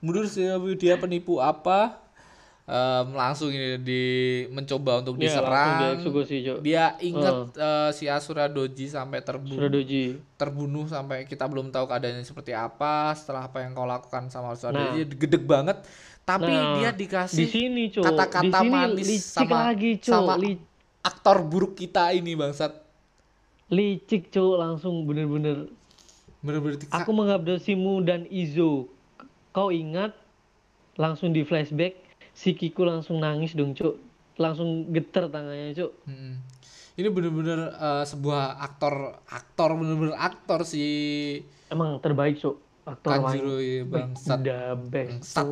Mundur sih dia penipu apa? Em, langsung ini di mencoba untuk Ya, langsung diserang. Cok. Dia ingat eh, si Asura Doji sampai terbunuh Suradoji. terbunuh sampai kita belum tahu keadaannya seperti apa setelah apa yang kau lakukan sama Asura Nah. Doji gedeg banget tapi Nah, dia Di dikasih sini, Cok. kata-kata Di sini manis sama lagi, sama aktor buruk kita ini bangsat licik, Cok. Langsung bener-bener bener-bener di- Aku mengabdosimu dan Izo. Kau ingat? Langsung di flashback, si Kiku langsung nangis dong, Cuk. Langsung geter tangannya, Cuk. Mm. ini bener-bener eh, sebuah aktor aktor bener-bener aktor si Emang terbaik, Cuk. Aktor. Kanjuro ya bangsat Udah best, Bangsat.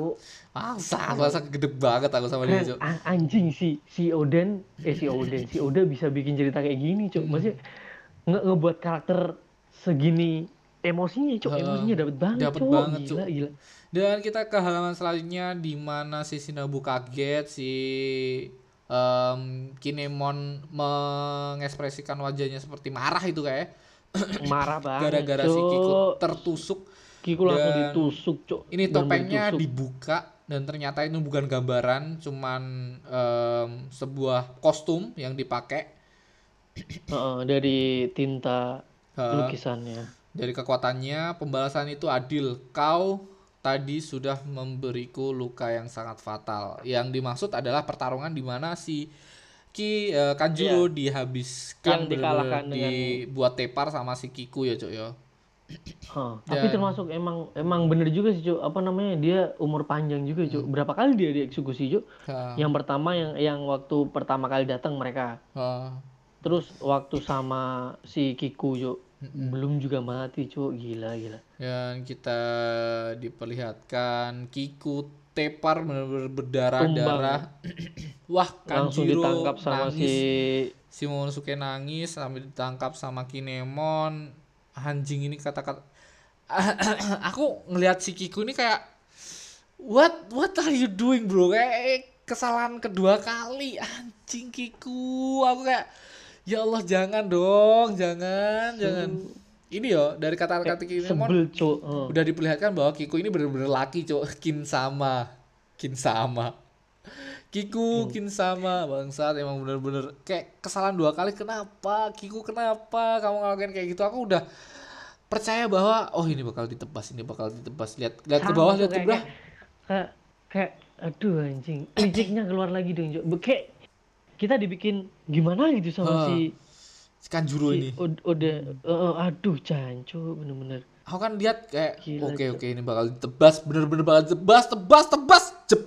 Bangsat bangsat gede banget aku sama dia. Cuk. Anjing si si Oden, eh si Oden, si Oda bisa bikin cerita kayak gini, Cuk. Hmm. Maksudnya nge ngebuat karakter segini emosinya, Cuk. Emosinya dapet banget, Dapet Cuk. banget, Cuk. Gila, gila. Dan kita ke halaman selanjutnya di mana si Shinobu kaget, si em, Kinemon mengekspresikan wajahnya seperti marah itu kayak Marah banget, gara-gara si Kiku tertusuk. Kiku langsung Dan ditusuk, Cuk. Ini topengnya ditusuk. dibuka dan ternyata itu bukan gambaran, cuman em, sebuah kostum yang dipakai. Heeh, dari tinta Heeh. lukisannya. dari kekuatannya pembalasan itu adil. Kau tadi sudah memberiku luka yang sangat fatal. Yang dimaksud adalah pertarungan di mana si Ki eh, Kanjuro dihabiskan Yang dikalahkan bener-bener dibuat tepar sama si Kiku ya, Cok ya. Tapi Dan- termasuk emang emang bener juga sih Cuk apa namanya dia umur panjang juga Cuk berapa kali dia dieksekusi Cuk Ha, yang pertama yang yang waktu pertama kali datang mereka. Ha. terus waktu sama si Kiku Cuk belum juga mati Cuk. Gila gila. Dan kita diperlihatkan Kiku tepar benar-benar berdarah-darah. Wah, Kanjuro ditangkap sama nangis. si si Momonosuke nangis sampai ditangkap sama Kinemon. Anjing ini kata-kata aku ngelihat si Kiku ini kayak what? What are you doing bro? Kayak kesalahan kedua kali. Anjing Kiku. Aku kayak ya Allah jangan dong jangan jangan. Ini yo dari kata-kata Kinemon sebel Cuk. Heeh. udah diperlihatkan bahwa Kiku ini bener-bener laki cok kin sama. Kin sama. Kiku kin sama. Bangsat emang bener-bener kayak kesalahan dua kali kenapa? Kiku kenapa? Kamu ngelakuin kayak gitu. Aku udah percaya bahwa oh ini bakal ditebas ini bakal ditebas. Lihat lihat ke bawah lihat ke bawah kayak, kayak aduh anjing. Liciknya keluar lagi dong kayak kita dibikin gimana gitu sama Hah. si si Kanjuro si ini Oda eh, aduh jancu bener-bener aku kan lihat kayak Gila, oke Cok. oke ini bakal ditebas bener-bener bakal ditebas tebas tebas jep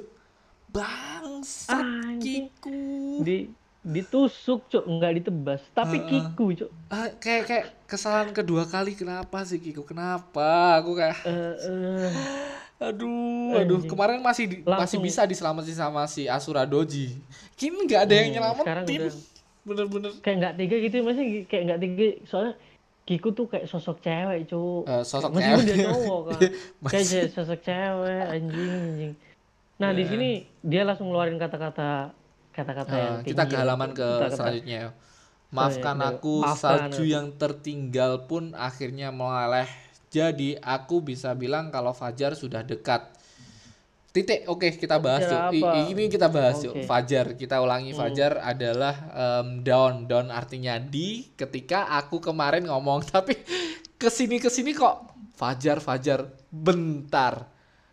bangsat. Kiku di ditusuk cuk. Nggak ditebas. Tapi Heeh. kiku cuk. Ah, kayak kayak kesalahan kedua kali kenapa sih Kiko kenapa? Aku kayak Eh, eh, aduh aduh. Anjing. kemarin masih di- masih bisa diselamatin sama si Asura Doji kini nggak ada yang Hmm, sekarang nyelamatin udah- bener-bener. Kayak nggak tega gitu masih kayak nggak tega. Soalnya Kiku tuh kayak sosok cewek cuk. Eh, sosok meskipun cewek. dia cowok kan. Masih- kayak sosok cewek anjing anjing. Nah di Ya. sini dia langsung ngeluarin kata-kata kata-kata yang Eh, kita ke halaman ke Kata-kata- selanjutnya ya. Maafkan ya, aku, maafkan salju aku. yang tertinggal pun akhirnya meleleh. Jadi aku bisa bilang kalau Fajar sudah dekat. Titik, oke kita bahas Fajar yuk. Apa? Ini kita bahas yuk. Oke. Fajar, kita ulangi Fajar adalah em, down, down artinya di ketika aku kemarin ngomong tapi ke sini ke sini kok Fajar Fajar bentar.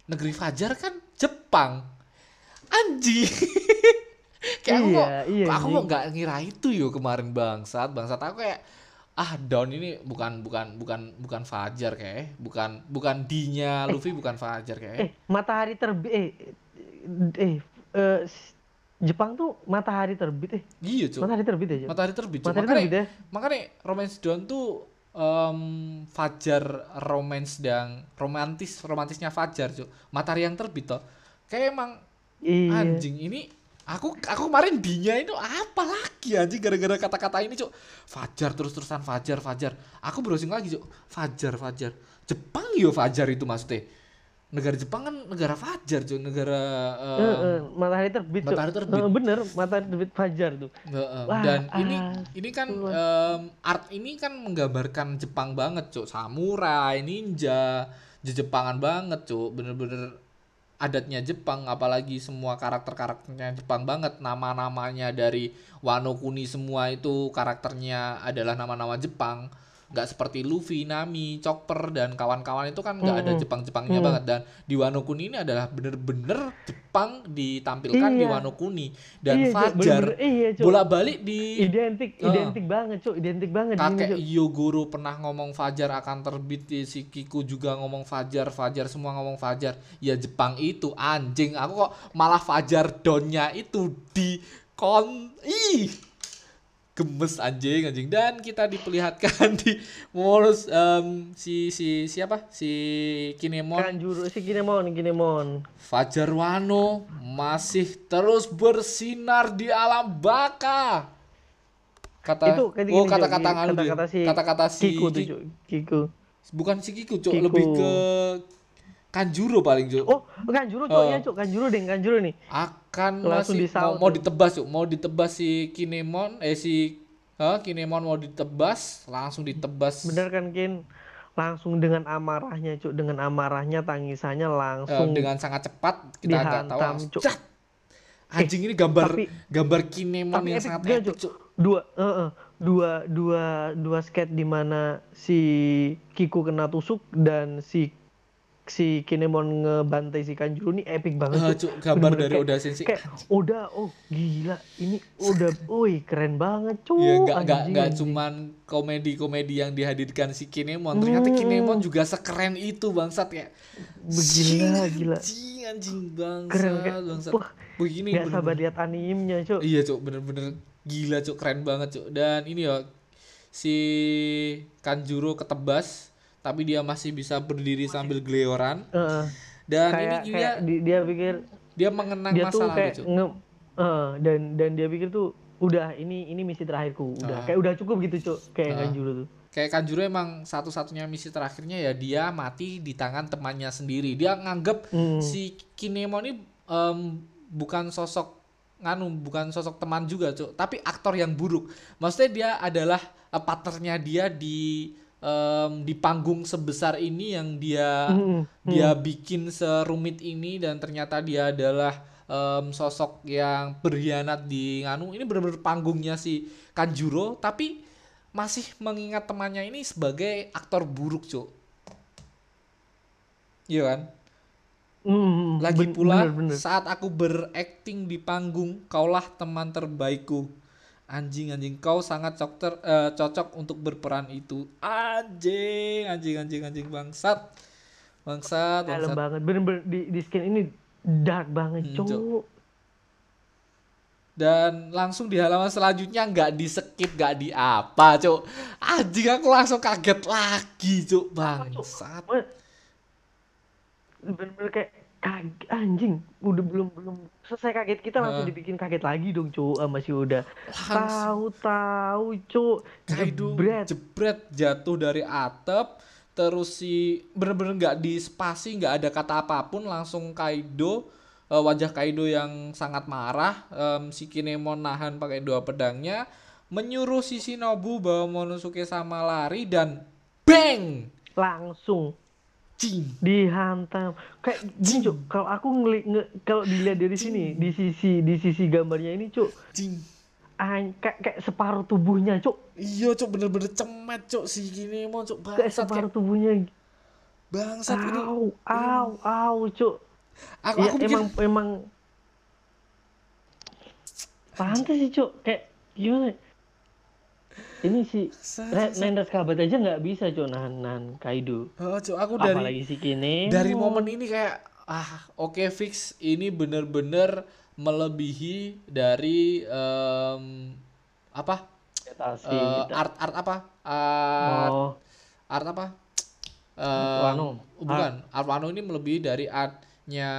Negeri Fajar kan Jepang. Anjing. kayak aku Iya, kok, iya, aku kok nggak ngira itu yo kemarin bangsat. Bangsat aku kayak ah down ini bukan bukan bukan bukan Fajar kayak bukan bukan dinya Luffy bukan Fajar kayak eh. matahari terbit eh eh, eh, Jepang tuh matahari terbit eh. Iya cuy matahari terbit aja matahari terbit cuy matahari makanya terbit ya? makanya romance down tuh em, Fajar romance dan romantis romantisnya Fajar cuy matahari yang terbit toh. Kayak emang iya. anjing ini aku aku kemarin dinya itu apa lagi anjing? Gara-gara kata-kata ini cuk. Fajar terus-terusan fajar fajar. Aku browsing lagi cuk. Fajar fajar. Jepang yo fajar itu maksudnya. Negara Jepang kan negara fajar cuk. Negara eh, Eh, eh, matahari terbit Cuk. matahari terbit. Eh, bener matahari terbit fajar tuh. Heeh, Wah, dan ini ah, ini kan em, art ini kan menggambarkan Jepang banget cuk. Samurai ninja Jepangan banget cuk. Bener-bener adatnya Jepang apalagi semua karakter-karakternya Jepang banget. Nama-namanya dari Wano Kuni semua itu karakternya adalah nama-nama Jepang nggak seperti Luffy, Nami, Chopper dan kawan-kawan itu kan nggak ada Mm-mm. Jepang-Jepangnya Mm. banget dan di Wano Kuni ini adalah bener-bener Jepang ditampilkan di Iya. Wano Kuni dan Iya, Fajar iya bolak-balik di identik Eh. identik banget cuk identik banget di ini, kakek. Yogoro pernah ngomong Fajar akan terbit di si Kiku juga ngomong Fajar Fajar semua ngomong Fajar ya Jepang itu anjing aku kok malah Fajar donnya itu di kon ih gemes anjing anjing. Dan kita diperlihatkan di Moros em, si si siapa? Si Kinemon. Kanjuro si Kinemon Kinemon. Fajar Wano masih terus bersinar di alam baka. Kata itu kayak oh kata-kata kata-kata si Kata-kata si Kiku. Kiku. Bukan si Kiku, Kiku. lebih ke Kanjuro paling, Cuk. oh Kanjuro cuk Oh. ya cuk Kanjuro deh Kanjuro nih Akan Langsung masih mau, mau ditebas, Cuk. Mau ditebas si Kinemon eh si Hah, Kinemon mau ditebas, langsung ditebas. bener kan Kin langsung dengan amarahnya cuk dengan amarahnya tangisannya Eh, langsung dengan sangat cepat kita nggak tahu dihantam, langsung Cuk. cat. anjing ini gambar tapi- gambar kinemon tapi yang epic sangat dia, epic Cuk. dua eh, eh, dua dua dua skate di mana si Kiku kena tusuk dan si si Kinemon ngebantai si Kanjuro ini epic banget Ah, Cuk. Cuk, gambar dari kayak- Oda Sensei kayak Oda oh gila ini Oda woi keren banget cuy Iya nggak nggak nggak cuman komedi-komedi yang dihadirkan si Kinemon, ternyata Hmm. Kinemon juga sekeren itu bangsat ya. Gila, gila. Anjing anjing bangsat keren kayak bangsat. wah Begini nggak sabar lihat animenya cuy Iya cuk bener-bener gila cuk keren banget cuk dan ini ya si Kanjuro ketebas tapi dia masih bisa berdiri sambil geleoran Heeh. dan kayak ini kayak dia di- dia pikir dia mengenang dia masa tuh lalu kayak cuk. nge eh, dan dan dia pikir tuh udah ini ini misi terakhirku udah Ah. kayak udah cukup gitu cuk kayak Ah. Kanjuro tuh Kayak Kanjuro emang satu-satunya misi terakhirnya ya dia mati di tangan temannya sendiri. Dia nganggep Hmm. si Kinemon ini em, bukan sosok nganu, bukan sosok teman juga, Cuk, tapi aktor yang buruk. Maksudnya dia adalah eh, partnernya dia di em, di panggung sebesar ini yang dia Hmm, dia bikin serumit ini dan ternyata dia adalah em, sosok yang berkhianat di nganu. Ini benar-benar panggungnya si Kanjuro tapi masih mengingat temannya ini sebagai aktor buruk cuk. Iya kan? Hmm, lagi ben- pula bener, bener. saat aku berakting di panggung kaulah teman terbaikku anjing anjing. Kau sangat cokter, eh, cocok untuk berperan itu. Anjing anjing anjing anjing. Bangsat. Bangsat dalam bangsat. banget. Bener-bener di, di skin ini dark banget Hmm, Cuk. dan langsung di halaman selanjutnya nggak di skip nggak di apa cuk anjing aku langsung kaget lagi cuk bangsat. Bener-bener kayak kaget anjing udah belum belum selesai kaget. Kita langsung Hah. dibikin kaget lagi dong cuk. Sama si Uda Langsung. Tahu tahu cuk. Kaido jebret. jebret jatuh dari atap terus si bener-bener nggak di spasi nggak ada kata apa pun langsung Kaido eh, wajah Kaido yang sangat marah em, si Kinemon nahan pakai dua pedangnya menyuruh si Shinobu bawa Monosuke sama lari dan bang! Langsung cing. Dihantam. Kayak gini cuk kalau aku ngeli nge- kalau dilihat dari sini di sisi di sisi gambarnya ini cuk. Cing. An- kayak kayak separuh tubuhnya cuk. Iya cok bener-bener cemet cok si Kinemon cok kayak bangsat separuh kayak tubuhnya. Bangsat ini. Au au au cuk. Aku, ya aku pikir emang emang pantas sih cuk. Kayak gimana ini si. Nendra Skabat aja nggak bisa cuk nahan nahan Kaido. Oh, Cok, aku dari apalagi si Kine. dari momen ini kayak ah oke fix. Ini bener-bener melebihi dari em, apa? Eh, gitu. art art apa? Art oh. art apa? Em, Wano. bukan. Art Wano ini melebihi dari artnya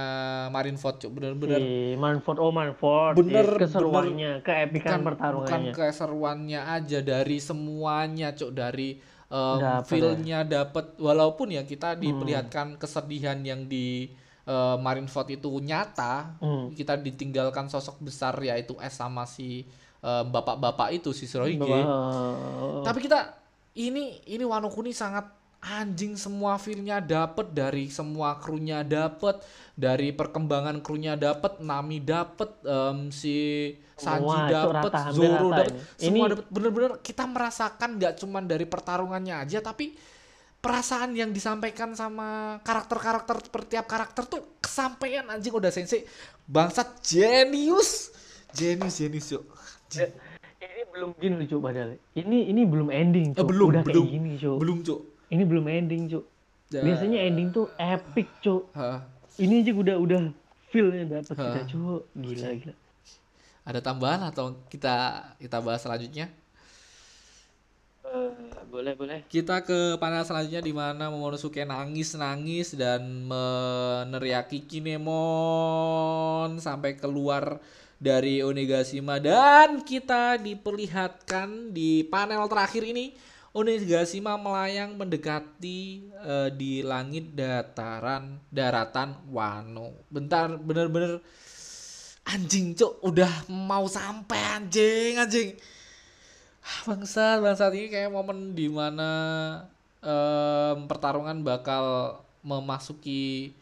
Marineford cuk. Bener-bener si Manford oh Manford Bener, si keseruannya keepikan bukan pertarungannya. keseruannya aja dari semuanya cuk. Dari um, Dapet feel-nya dapet. Walaupun ya kita Hmm. diperlihatkan kesedihan yang di uh, Marineford itu nyata Hmm. kita ditinggalkan sosok besar yaitu S sama si um, bapak-bapak itu si Shirohige Bahwa- tapi kita ini ini Wano Kuni sangat anjing semua feel-nya dapet dari semua krunya dapet dari perkembangan krunya dapet Nami dapet em, si Sanji itu dapet rata, Zoro rata dapet. ini. semua Ini- dapet. Bener-bener kita merasakan nggak cuman dari pertarungannya aja tapi perasaan yang disampaikan sama karakter-karakter per tiap karakter tuh kesampaian anjing udah sensei. Bangsat jenius. Jenius jenius yuk. Eh, ini belum gini loh cuk padahal. Ini ini belum ending Eh, cuk. belum udah belum. kayak gini cuk. Belum cuk ini belum ending cuk Ya. biasanya ending tuh epic cuk Hah. ini aja udah udah feelnya dapet Hah. kita cuk gila gila Ada tambahan atau kita kita bahas selanjutnya? Eh, boleh boleh Kita ke panel selanjutnya di mana Momonosuke nangis-nangis dan meneriaki Kinemon sampai keluar dari Onigashima dan kita diperlihatkan di panel terakhir ini Onigashima melayang mendekati eh, di langit dataran daratan Wano. Bentar bener-bener. Anjing cuk udah mau sampai anjing anjing. Ah, bangsat bangsat. Ini kayak momen di mana em, pertarungan bakal memasuki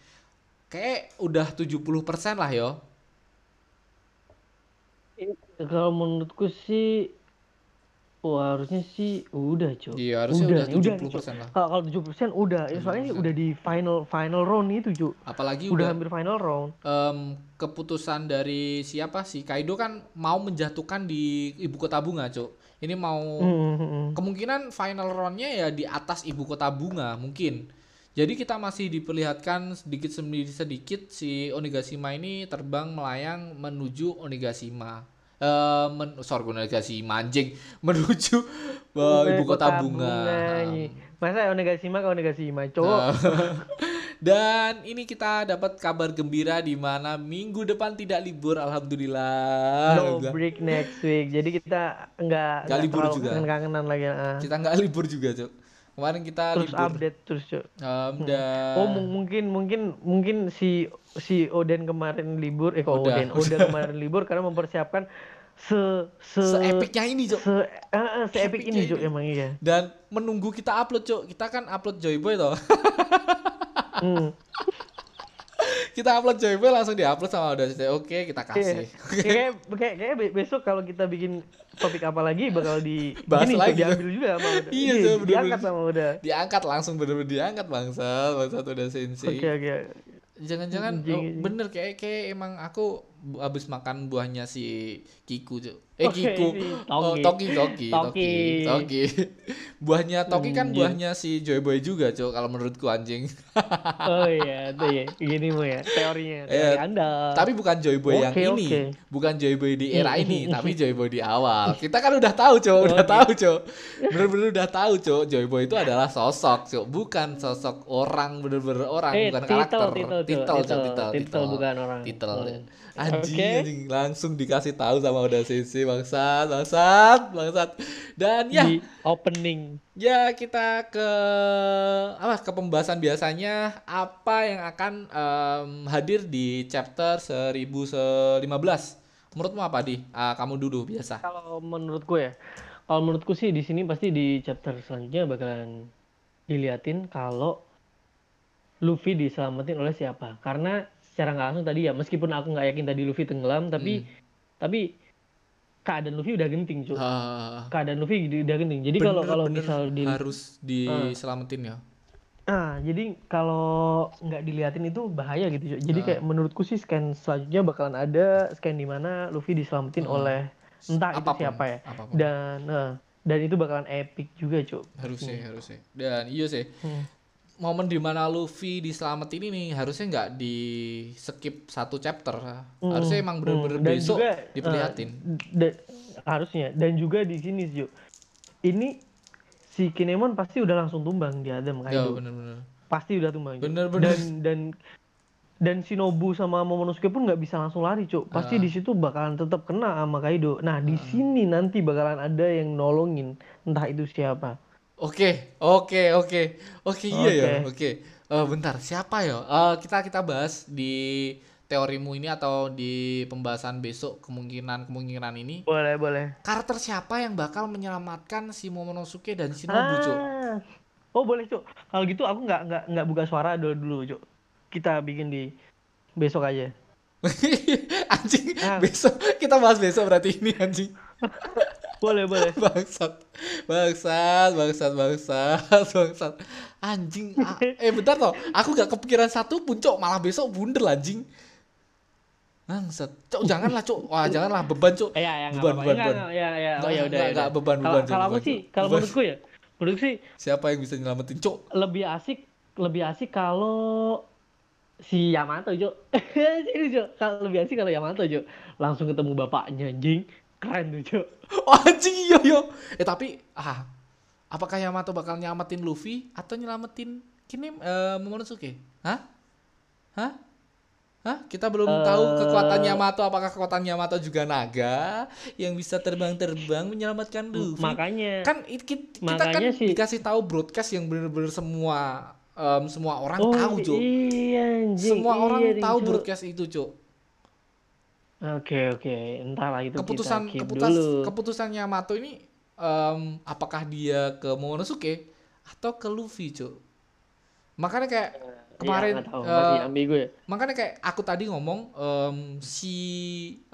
kayak udah 70% lah yo. Kalau menurutku sih Wah, harusnya sih udah, Cuk. Iya, harusnya udah, nih, 70% Cuk. lah. Kalau kalau 70% udah, ya soalnya 70%. udah di final final round itu, Cuk. Apalagi Udah udah, hampir final round. em, keputusan dari siapa sih Kaido kan mau menjatuhkan di ibu kota bunga, Cuk. Ini mau Hmm, hmm, hmm. kemungkinan final roundnya ya di atas ibu kota bunga mungkin. Jadi kita masih diperlihatkan sedikit demi sedikit si Onigashima ini terbang melayang menuju Onigashima. Eh men sorry Onigashima anjing menuju eh, ibu kota bunga. nih. Masa Onigashima ke Onigashima, Cuk. Nah, Dan ini kita dapat kabar gembira di mana minggu depan tidak libur alhamdulillah. no Alhamdulillah. break next week. Jadi kita nggak Nggak libur juga. kangen-kangenan lagi. ah. Kita nggak libur juga, Cuk. Kemarin kita Terus libur. update terus, Cuk. Em, dan Oh mung- mungkin mungkin mungkin si si Oden kemarin libur eh kok Udah, Oden kemarin libur karena mempersiapkan se se seepicnya ini, Cuk. se ah, ah, se epic ini Epicnya ini. emang iya. dan menunggu kita upload cok kita kan upload Joyboy toh Hmm. kita upload Joyboy langsung diupload sama udah oke kita Iya. kasih Kayak kayak kayak be- besok kalau kita bikin topik apa lagi bakal di Bahas gini, lagi, diambil juga sama Oda. Iya, Iya, Cuk, bener-bener. diangkat sama Oda. diangkat langsung bener-bener diangkat bangsa bangsa udah sensei Oke oke. jangan-jangan Anjing, oh, bener kayak kayak emang aku bu- abis makan buahnya si Kiku cok eh Kiku si oh Toki. Toki Toki Toki Toki. Toki buahnya Toki kan Anjing. buahnya si Joyboy juga cok kalau menurutku anjing Oh iya, itu ya. Gini mau ya teorinya, teori Iya, Anda. Tapi bukan Joyboy yang Oke, ini, bukan Joyboy di era Hmm, ini, hmm, tapi Joyboy di awal. Kita kan udah tahu, Cok, udah Oke. tahu, Cok. Bener-bener udah tahu, Cok. Joyboy itu adalah sosok, Cok, bukan sosok orang, bener-bener orang, Eh, bukan titel, karakter. titel, Cok. titel, Cok, Titel, titel, titel, bukan orang. Titel. Hmm. Anjing, Oke. anjing, langsung dikasih tahu sama udah sisi bangsat, bangsat, bangsat. Dan ya, Di opening. Ya kita ke apa ke pembahasan biasanya apa yang akan em, hadir di chapter 1015. Menurutmu apa di? Ah, kamu dulu biasa. Kalau menurutku ya, kalau menurutku sih di sini pasti di chapter selanjutnya bakalan diliatin kalau Luffy diselamatin oleh siapa. Karena secara nggak langsung tadi ya, meskipun aku nggak yakin tadi Luffy tenggelam, tapi tapi keadaan Luffy udah genting, cuy. Ah, Keadaan Luffy udah genting. Jadi kalau kalau misal di harus diselamatin ya. Nah, jadi kalau nggak diliatin itu bahaya gitu, cuy. Jadi Ah. kayak menurutku sih scan selanjutnya bakalan ada scan di mana Luffy diselamatin Hmm. oleh entah itu Apa pun, siapa ya. apa pun. Dan nah, dan itu bakalan epic juga, cuy. harusnya harusnya. Dan iya sih. Hmm. Momen di mana Luffy diselamatin ini harusnya nggak di skip satu chapter. Harusnya emang bener-bener Hmm, besok juga, diperlihatin. da- harusnya dan juga di sini Ju ini si Kinemon pasti udah langsung tumbang di Adam ya Kaido bener-bener. pasti udah tumbang Ju. Bener-bener. dan dan dan Shinobu sama Momonosuke pun nggak bisa langsung lari cuk pasti Ah. di situ bakalan tetap kena sama Kaido nah di sini nanti bakalan ada yang nolongin entah itu siapa Oke, oke, oke, oke, iya ya, Oke. Eh, bentar, siapa ya? Eh, kita kita bahas di teorimu ini atau di pembahasan besok kemungkinan kemungkinan ini. boleh boleh Karakter siapa yang bakal menyelamatkan si Momonosuke dan Shinobu, Cuk? Ah. oh boleh cuk kalau gitu aku nggak nggak nggak buka suara dulu dulu cuk kita bikin di besok aja anjing, Ah. besok kita bahas besok berarti ini anjing. boleh boleh Bangsat. Bangsat, bangsat, bangsat, bangsat. Anjing. ah, eh bentar toh, aku gak kepikiran satu pun, Cok. Malah besok bundel anjing. Bangsat. Cok, janganlah, Cok. Wah, janganlah beban, Cok. Eh, ya, ya, beban, beban, beban. ya, ya, oh, ya udah, ya beban, Kalau beban, kalau aku sih, Cok. kalau menurutku ya, menurutku sih Siapa yang bisa nyelamatin, Cok? lebih asik, lebih asik kalau si Yamato, Jo. Ini, Jo. Kalau lebih asik kalau Yamato, Jo. Langsung ketemu bapaknya, anjing. Keren tuh, Jo. Oh, anjing iya, yo. Eh, tapi ah, apakah Yamato bakal nyelamatin Luffy atau nyelamatin kini eh, Momonosuke? Hah? Hah? Hah? Kita belum Eh. tahu kekuatan Yamato apakah kekuatan Yamato juga naga yang bisa terbang-terbang menyelamatkan Luffy. Makanya kan it- kit- kita Makanya kan sih- dikasih tahu broadcast yang bener-bener semua em, semua orang Oh, tahu, Cuk. iya, anjing. Semua Iya, orang ding, tahu broadcast itu, Cuk. Oke, oke. Entar lah itu keputusan kita keep keputusan dulu. keputusan Yamato ini em, apakah dia ke Momonosuke atau ke Luffy, Cuk? Makanya kayak kemarin ya, tahu, eh, masih ambigu ya. makanya kayak aku tadi ngomong em, si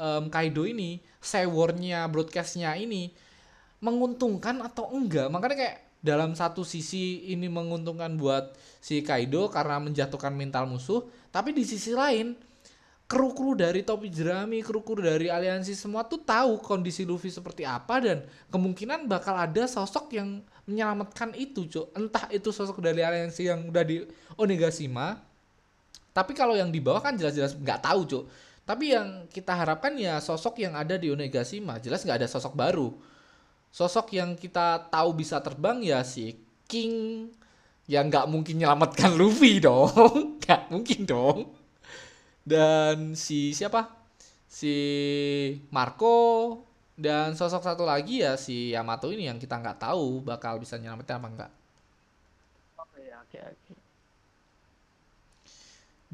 em, Kaido ini sewornya broadcastnya ini menguntungkan atau enggak makanya kayak dalam satu sisi ini menguntungkan buat si Kaido karena menjatuhkan mental musuh tapi di sisi lain kru-kru dari topi jerami, kru-kru dari aliansi semua tuh tahu kondisi Luffy seperti apa dan kemungkinan bakal ada sosok yang menyelamatkan itu, Cuk. Entah itu sosok dari aliansi yang udah di Onigashima tapi kalau yang di bawah kan jelas-jelas nggak tahu, Cuk. Tapi yang kita harapkan ya sosok yang ada di Onigashima, jelas nggak ada sosok baru. Sosok yang kita tahu bisa terbang ya si King yang nggak mungkin nyelamatkan Luffy dong, nggak mungkin dong. Dan si siapa? Si Marco dan sosok satu lagi ya si Yamato ini yang kita nggak tahu bakal bisa nyelamatin apa enggak. Oke, oke, oke.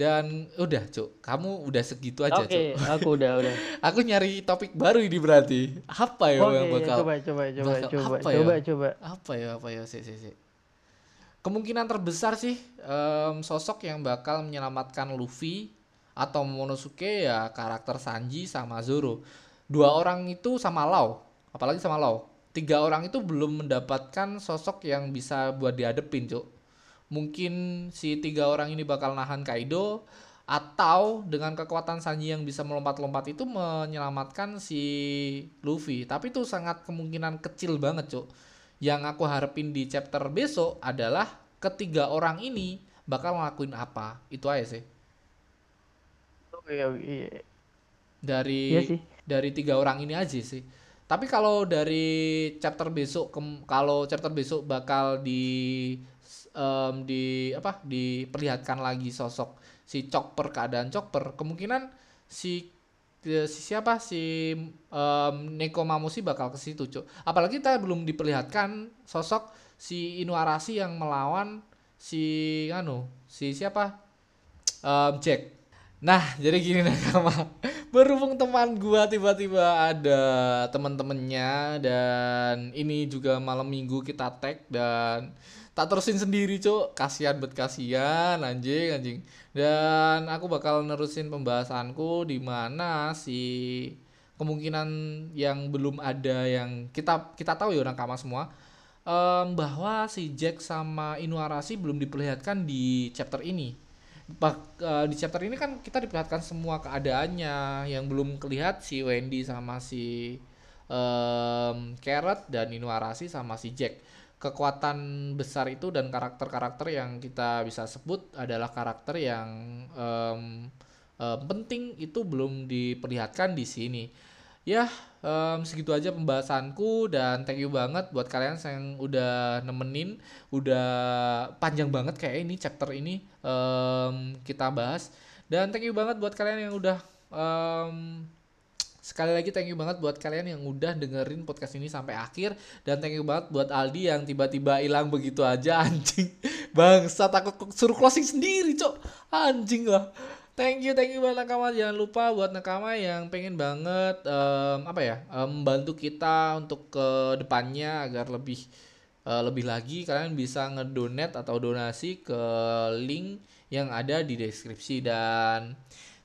Dan udah, Cuk. Kamu udah segitu aja, Oke, Cuk. aku udah, udah. Aku nyari topik baru ini berarti. Apa ya Oke, yang bakal coba, coba, coba, bakal coba, apa ya? coba, coba. apa ya apa ya sih sih sih kemungkinan terbesar sih em, sosok yang bakal menyelamatkan Luffy atau Momonosuke ya karakter Sanji sama Zoro. Dua orang itu sama Lau apalagi sama Lau. Tiga orang itu belum mendapatkan sosok yang bisa buat dihadepin cuk. Mungkin si tiga orang ini bakal nahan Kaido atau dengan kekuatan Sanji yang bisa melompat-lompat itu menyelamatkan si Luffy. Tapi itu sangat kemungkinan kecil banget cuk. Yang aku harapin di chapter besok adalah ketiga orang ini bakal ngelakuin apa. Itu aja sih Oke, iya. dari Iya sih. dari tiga orang ini aja sih. Tapi kalau dari chapter besok kem- kalau chapter besok bakal di em, di apa diperlihatkan lagi sosok si Chopper keadaan Chopper. Kemungkinan si si siapa? Si em, Neko Mamushi bakal ke situ cuk. Apalagi kita belum diperlihatkan sosok si Inuarashi yang melawan si anu si siapa? Em, Jack Nah, jadi gini nakama. Berhubung teman gua tiba-tiba ada teman-temannya dan ini juga malam minggu kita tag dan tak terusin sendiri, Cuk. Kasihan bet kasihan anjing anjing. Dan aku bakal nerusin pembahasanku di mana si kemungkinan yang belum ada yang kita kita tahu ya nakama semua em, bahwa si Jack sama Inuarashi belum diperlihatkan di chapter ini. Bak- eh, di chapter ini kan kita diperlihatkan semua keadaannya. Yang belum kelihat si Wendy sama si em, Carrot dan Inuarashi sama si Jack. Kekuatan besar itu dan karakter-karakter yang kita bisa sebut adalah karakter yang em, em, penting itu belum diperlihatkan di sini ya em, segitu aja pembahasanku dan thank you banget buat kalian yang udah nemenin udah panjang banget kayak ini chapter ini em, kita bahas. Dan thank you banget buat kalian yang udah em, sekali lagi thank you banget buat kalian yang udah dengerin podcast ini sampai akhir. Dan thank you banget buat Aldi yang tiba-tiba hilang begitu aja anjing. Bangsat aku suruh closing sendiri cok. Anjing lah Thank you, thank you buat nakama. Jangan lupa buat nakama yang pengen banget em, apa ya em, membantu kita untuk ke depannya agar lebih eh, lebih lagi kalian bisa ngedonate atau donasi ke link yang ada di deskripsi dan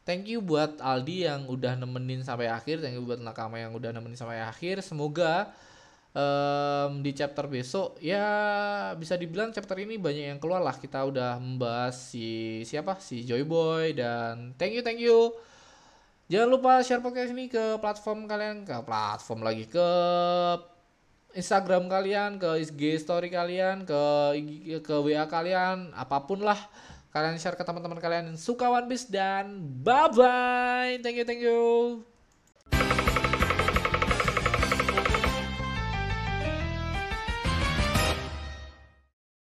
thank you buat Aldi yang udah nemenin sampai akhir. Thank you buat nakama yang udah nemenin sampai akhir. Semoga em, di chapter besok ya bisa dibilang chapter ini banyak yang keluar lah. Kita udah membahas si siapa? Si Joy Boy dan thank you thank you. Jangan lupa share podcast ini ke platform kalian ke platform lagi ke Instagram kalian ke IG story kalian ke ke WA kalian apa pun lah. Kalian share ke teman-teman kalian yang suka One Piece dan bye bye thank you thank you